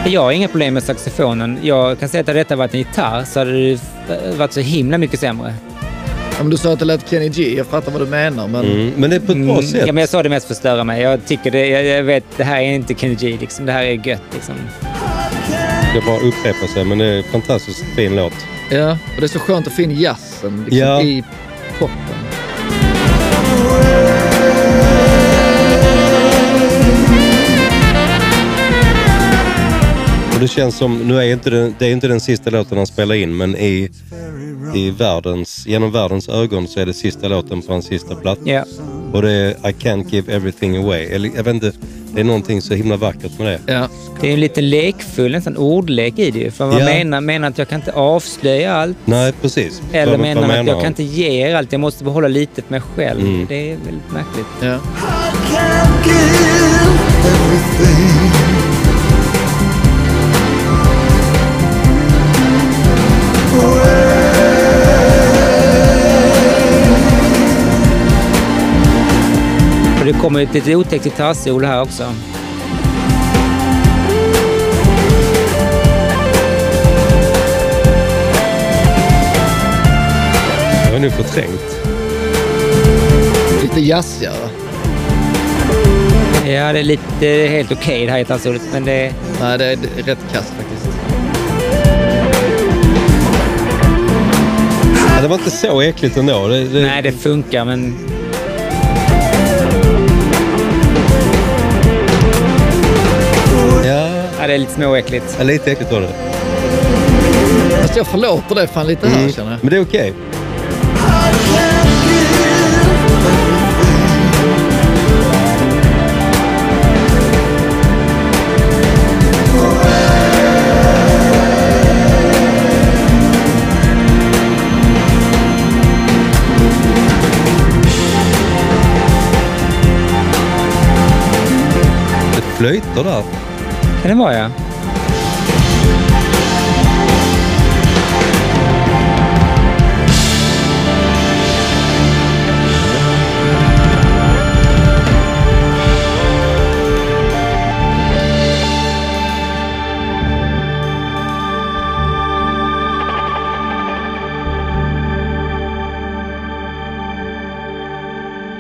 Jag har inga problem med saxofonen. Jag kan säga att hade detta varit en gitarr så hade det varit så himla mycket sämre. Om du sa att det lät Kenny G, jag fattar vad du menar men... Mm, men det är på ett bra Mm, sätt. Ja, men jag sa det mest för att störa mig. Jag tycker det, jag, jag vet, det här är inte Kenny G liksom. Det här är gött liksom. Det bara upprepar sig, men det är en fantastiskt fin låt. Ja, och det är så skönt att få in jazzen liksom, Ja. i poppen. Och det känns som, nu är inte det, det är inte den sista låten han spelar in, men i, i världens, genom världens ögon så är det sista låten på hans sista platta. Ja. Och det är I can't give everything away. Eller, jag vet inte, det är någonting så himla vackert med det. Ja. Det är en lite lekfull, nästan ordlek i det ju. För man Ja. menar, menar att jag kan inte avslöja allt. Nej, precis. Eller Vad- menar vad man att jag han? kan inte ge er allt. Jag måste behålla lite för mig själv. Mm. Det är väldigt märkligt. Ja. Det kommer ett lite otäckt gitarrsolo här också. Jag har nu förträngt. Lite jazzigare. Ja, det är lite helt okej det här gitarrsolot, men det... Nej, det är rätt kast faktiskt. Ja, det var inte så äckligt ändå. Det, det, Nej, det funkar, men... Ja, det är lite småäckligt. ja, lite äckligt var det. Fast jag förlåter det fan lite här känner jag. Men det är okej. Det flöjter där. Kan det vara, ja.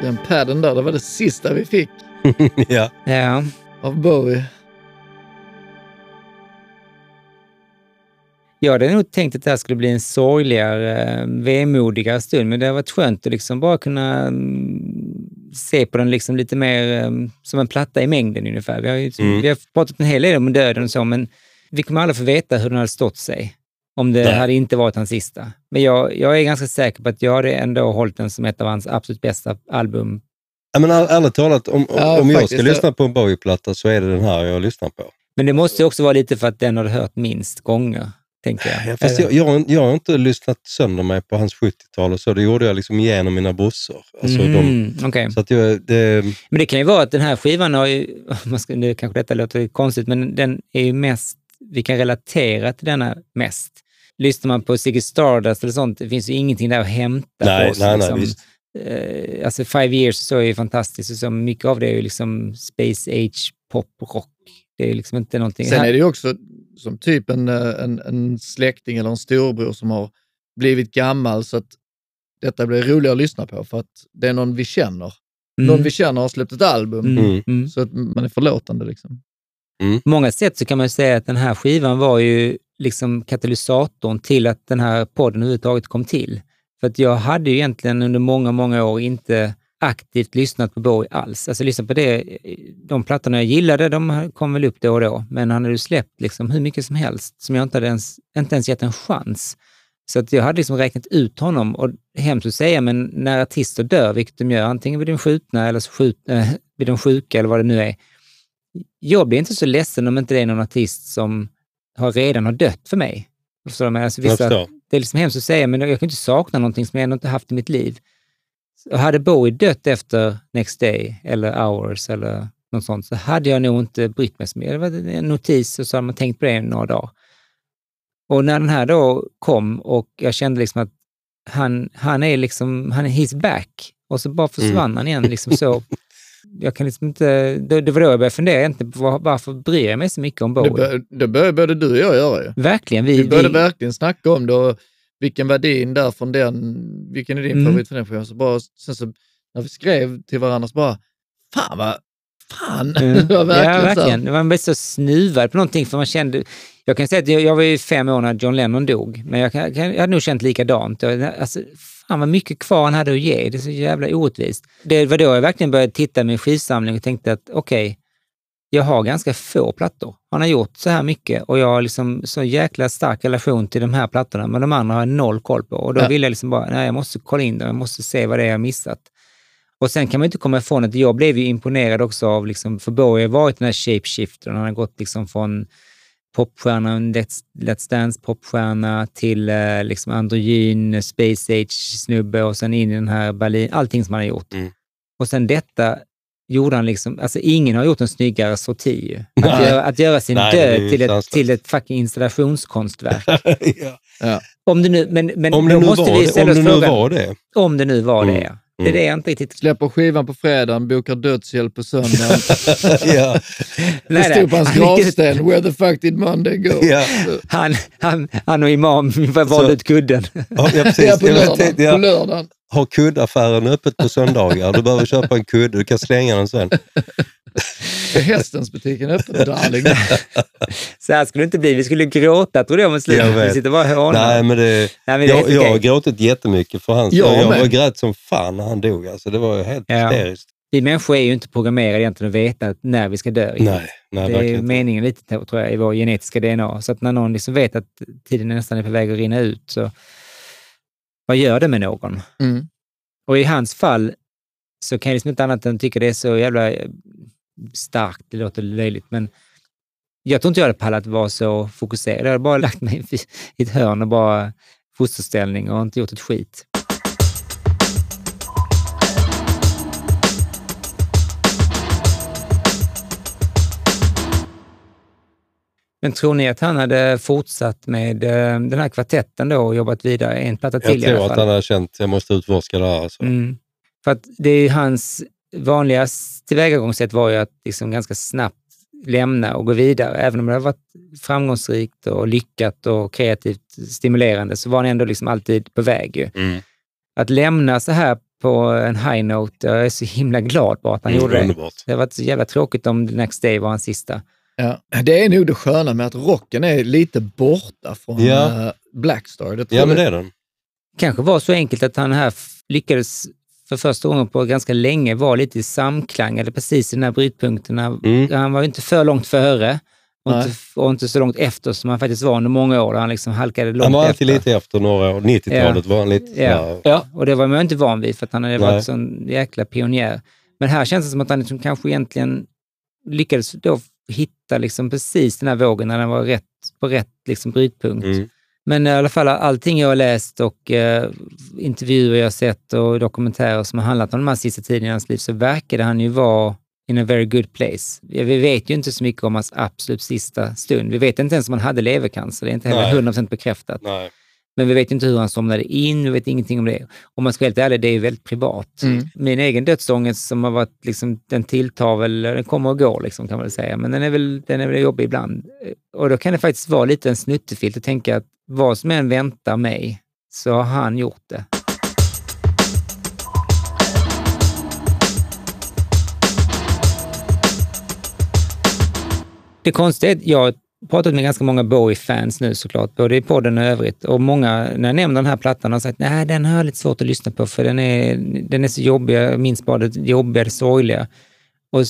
Den padden där, det var det sista vi fick ja. Ja. av Bowie. Jag hade nog tänkt att det här skulle bli en sorgligare, eh, vemodigare stund, men det har varit skönt att liksom bara kunna mm, se på den liksom lite mer eh, som en platta i mängden ungefär. Vi har, ju, Mm. vi har pratat en hel del om döden och så, men vi kommer aldrig få veta hur den hade stått sig om det Nej. hade inte varit hans sista. Men jag, jag är ganska säker på att jag hade ändå hållit den som ett av hans absolut bästa album. Ja, men ärligt talat, om, Ja, om jag ska lyssna på en Bowie-platta så är det den här jag lyssnar på. Men det måste ju också vara lite för att den har du hört minst gånger, tänker jag. Ja, fast jag, jag, jag har inte lyssnat sönder mig på hans 70-tal och så. Det gjorde jag liksom genom mina brorsor. Alltså de, Mm, okej. så att jag, det, Men det kan ju vara att den här skivan har ju, ska, nu kanske detta låter konstigt, men den är ju mest, vi kan relatera till denna mest. Lyssnar man på Ziggy Stardust eller sånt, det finns ju ingenting där att hämta nej, för oss. nej, nej, liksom. visst. Eh, alltså Five Years så är ju fantastiskt och så mycket av det är ju liksom Space Age pop rock. Det är ju liksom inte någonting... Sen är det ju också som typ en, eh, en, en släkting eller en storbror som har blivit gammal så att detta blir roligare att lyssna på för att det är någon vi känner. Mm, Någon vi känner har släppt ett album. mm, Mm. mm. Så att man är förlåtande liksom. På många sätt så kan man ju säga att den här skivan var ju liksom katalysatorn till att den här podden överhuvudtaget kom till. För att jag hade ju egentligen under många, många år inte aktivt lyssnat på Bowie alls. Alltså lyssnat på det, de plattorna jag gillade, de kom väl upp då och då, men han hade ju släppt liksom hur mycket som helst som jag inte hade ens, inte ens gett en chans. Så att jag hade liksom räknat ut honom och hemskt att säga, men när artister dör, vilket de gör, antingen blir de skjutna eller så skjut, äh, blir de sjuka eller vad det nu är, jag blir inte så ledsen om inte det är någon artist som har redan har dött för mig. Förstår du? Alltså, vissa, det är liksom hemskt att säga, men jag kan inte sakna någonting som jag ändå inte haft i mitt liv. Hade Bowie dött efter Next Day eller Hours eller något sånt, så hade jag nog inte brytt mig så mycket. Det var en notis och så hade man tänkt på det i några dagar. Och när den här då kom och jag kände liksom att han, han är liksom, han är his back. Och så bara försvann han igen. Liksom så. Jag kan liksom inte, det, det var då jag började fundera egentligen på var- varför bryr jag mig så mycket om Det, Bowie? bör, det började både du och jag göra ju. Verkligen. Vi, Vi började vi, verkligen snacka om det och vilken var din där från den, vilken är din Mm. favorit från den skivan? Så bara, sen så när vi skrev till varandra så bara, fan vad, fan. Mm. det var verkligen, ja, så verkligen. Man blev så snuvad på någonting för man kände... Jag kan säga att jag, jag var ju fem år när John Lennon dog, men jag, kan, jag hade nog känt likadant. Jag, alltså, fan vad mycket kvar han hade att ge. Det är så jävla orättvist. Det var då jag verkligen började titta med skivsamling och tänkte att okej, jag har ganska få plattor. Han har gjort så här mycket och jag har liksom så jäkla stark relation till de här plattorna, men de andra har jag noll koll på. Och då Ja. ville jag liksom bara, nej, jag måste kolla in dem, jag måste se vad det är jag har missat. Och sen kan man inte komma ifrån att jag blev ju imponerad också av, liksom, för Bowie har varit den här shapeshifter. Han har gått liksom från popstjärnan, Let's, Let's Dance-popstjärna till eh, liksom androgyn, Space Age-snubbe och sen in i den här Berlin, allting som han har gjort. Mm. Och sen detta gjorde han liksom, alltså ingen har gjort en snyggare sorti. Att, göra, att göra sin Nej, död till ett, till ett fucking installationskonstverk. ja. Om det nu, men, men Om det då nu måste var vi ställa Om oss det nu frågan, var det. om det nu var Mm. det. ja. Det är det jag inte riktigt... Släpper skivan på fredagen, bokar dödshjälp på söndagen. ja. Det stod på hans gravsten, where the fuck did Monday go? Ja. Han, han, han och Imam valde ut kudden. Ja, ja, precis. Ja, på lördagen. På lördagen. Har kuddaffären öppet på söndagar? Du behöver köpa en kudde, du kan slänga den sen. Är hästens butiken öppen, darling? Så här skulle det inte bli. Vi skulle gråta tror jag mot slutet. Jag Vi sitter bara och hånar. Nej, men det, Nej, men det jag, jag har gråtit jättemycket för hans Jag skull. Jag med. var grät som fan när han dog. Alltså, det var helt Ja. hysteriskt. Vi människor är ju inte programmerade egentligen att veta att när vi ska dö. Nej, nej det är meningen lite, tror jag, i vår genetiska DNA. Så att när någon liksom vet att tiden nästan är på väg att rinna ut, så vad gör det med någon? Mm. Och i hans fall så kan jag liksom inte annat än tycka det är så jävla eh, starkt, det låter löjligt, men jag tror inte jag hade pallat vara så fokuserad. Jag hade bara lagt mig i i ett hörn och bara fosterställning och inte gjort ett skit. Men tror ni att han hade fortsatt med eh, den här kvartetten då och jobbat vidare en platta till Jag i alla tror fall? att han har känt att jag måste utforska det här. Alltså. Mm. För att det är ju hans vanliga tillvägagångssätt var ju att liksom ganska snabbt lämna och gå vidare. Även om det har varit framgångsrikt och lyckat och kreativt stimulerande så var han ändå liksom alltid på väg. Ju. Mm. Att lämna så här på en high note, jag är så himla glad på att han Mm, gjorde det. underbart. Det har varit så jävla tråkigt om The Next Day var hans sista. Ja. Det är nog det sköna med att rocken är lite borta från Ja. eh, Blackstar. Ja, men det är den. kanske var så enkelt att han här lyckades för första gången på ganska länge vara lite i samklang, eller precis i den här brytpunkten. Han- Mm. Han var ju inte för långt före och inte, och inte så långt efter som han faktiskt var under många år. Han liksom halkade långt Han var efter. alltid lite efter några år. 90-talet var han lite Ja. ja, och det var man ju inte van vid för att han hade Nej. varit sån jäkla pionjär. Men här känns det som att han liksom kanske egentligen lyckades då hitta liksom precis den här vågen när den var rätt, på rätt liksom brytpunkt. Mm. Men i alla fall allting jag har läst och eh, intervjuer jag har sett och dokumentärer som har handlat om de här sista tiden i hans liv så verkade han ju vara in a very good place. Vi vi vet ju inte så mycket om hans absolut sista stund. Vi vet inte ens om han hade levercancer. Det är inte heller Nej. 100% bekräftat. Nej. Men vi vet inte hur han somnade in, vi vet ingenting om det. Om man ska vara helt ärlig, det är väldigt privat. Mm. Min egen dödsångest som har varit, liksom, den tilltar väl, den kommer och går liksom, kan man väl säga. Men den är väl, den är väl jobbig ibland. Och då kan det faktiskt vara lite en snuttefilt att tänka att vad som än väntar mig så har han gjort det. Det konstiga är att jag pratat med ganska många Bowie-fans nu såklart, både i podden och övrigt. Och många, när jag nämner den här plattan, har sagt nej den har jag lite svårt att lyssna på för den är, den är så jobbig, jag minns bara det jobbiga, det sorgliga. Och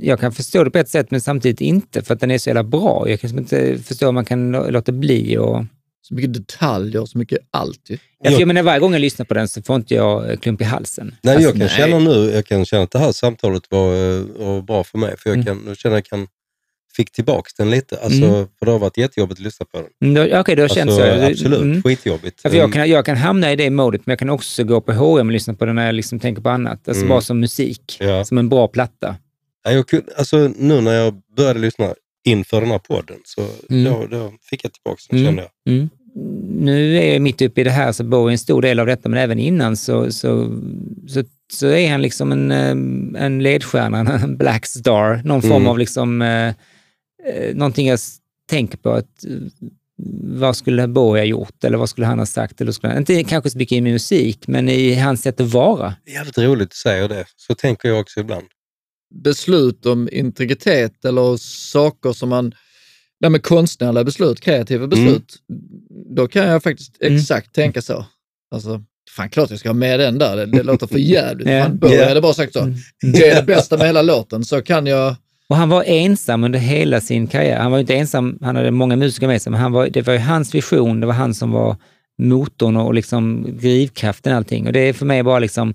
jag kan förstå det på ett sätt, men samtidigt inte, för att den är så jävla bra. Jag kan liksom inte förstå hur man kan lå- låta bli. Och... Så mycket detaljer, så mycket allt ju. Jag, jag menar, varje gång jag lyssnar på den så får inte jag eh, klump i halsen. Nej, Alltså, jag kan känna nu, jag kan känna att det här samtalet var, eh, var bra för mig. För jag Mm. kan, nu känner jag kan fick tillbaka den lite. Alltså, Mm. För det har varit jättejobbigt att lyssna på den. Mm, Okej, det har känts Alltså, så. absolut, Mm. skitjobbigt. För jag, kan, jag kan hamna i det modet, men jag kan också gå på H&M och lyssna på den när jag liksom tänker på annat. Alltså Mm. bara som musik, Ja. som en bra platta. Ja, jag kunde, alltså, nu när jag började lyssna inför den här podden. Så Mm. då, då fick jag tillbaka den Mm. kände jag. Mm. Nu är jag mitt uppe i det här, så Bowie är en stor del av detta, men även innan så, så, så, så är han liksom en, eh, en ledstjärna, en black star, någon form Mm. av liksom, eh, eh, någonting jag tänker på att eh, vad skulle Bowie ha gjort eller vad skulle han ha sagt? Eller skulle han, inte kanske så mycket i musik, men i hans sätt att vara. Jävligt roligt att säger det. Så tänker jag också ibland. beslut om integritet eller saker som man, nej men konstnärliga beslut, kreativa beslut, då kan jag faktiskt Mm. exakt tänka så. Alltså, fan klart jag ska ha med den där, det, det låter för jävligt. Fan, Bowie Ja. hade bara sagt så. Mm. Det är det bästa med hela låten, så kan jag... Och han var ensam under hela sin karriär. Han var inte ensam, han hade många musiker med sig, men han var, det var ju hans vision, det var han som var motorn och liksom drivkraften och allting. Och det är för mig bara liksom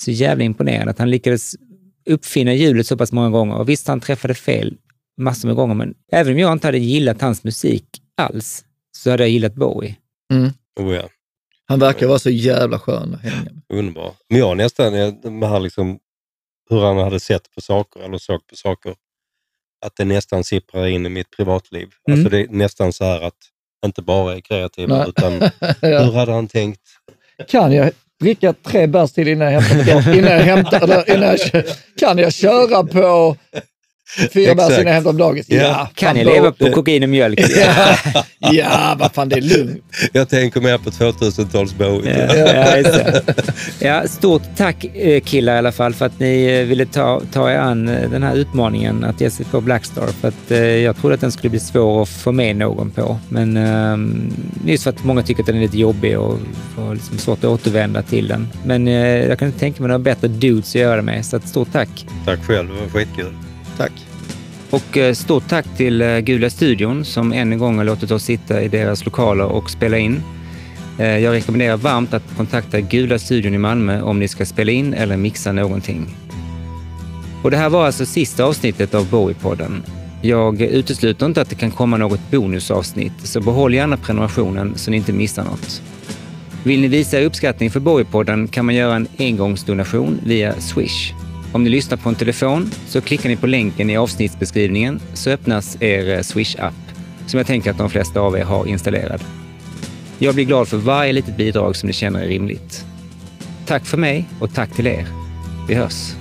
så jävla imponerande att han lyckades uppfinna hjulet så pass många gånger. Och visst, han träffade fel massor med gånger, men även om jag inte hade gillat hans musik alls, så hade jag gillat Bowie. Oh, ja. Han verkar vara så jävla skön att hänga med. Underbar. Men jag nästan, med liksom, hur han hade sett på saker eller såg på saker, att det nästan sipprar in i mitt privatliv. Mm. Alltså det är nästan så här att inte bara är kreativa, Nej. utan Ja. hur hade han tänkt? Kan jag dricka tre bärs till innan jag hämtar, innan jag hämtar innan jag, Kan jag köra på fyra bärs innan jag hämtar på dagis? Ja. Kan Bo- leva på kokain och mjölk? Ja, ja vad fan det är lugnt. Jag tänker mer på 2000-tals Bowie. Ja, ja, ja, stort tack eh, killar i alla fall för att ni eh, ville ta, ta er an eh, den här utmaningen att ge sig på Blackstar. För att eh, jag trodde att den skulle bli svår att få med någon på. Men eh, just för att många tycker att den är lite jobbig och, och liksom svårt att återvända till den. Men eh, jag kan inte tänka mig några bättre dudes att göra det med. Så att stort tack. Tack själv, det var skitkul. Tack. Och eh, stort tack till eh, Gula studion som än en gång har låtit oss sitta i deras lokaler och spela in. Eh, jag rekommenderar varmt att kontakta Gula studion i Malmö om ni ska spela in eller mixa någonting. Och det här var alltså sista avsnittet av Bowie-podden. Jag utesluter inte att det kan komma något bonusavsnitt, så behåll gärna prenumerationen så ni inte missar något. Vill ni visa uppskattning för Bowie-podden kan man göra en engångsdonation via Swish. Om ni lyssnar på en telefon så klickar ni på länken i avsnittsbeskrivningen så öppnas er eh, Swish-app som jag tänker att de flesta av er har installerad. Jag blir glad för varje litet bidrag som ni känner är rimligt. Tack för mig och tack till er. Vi hörs.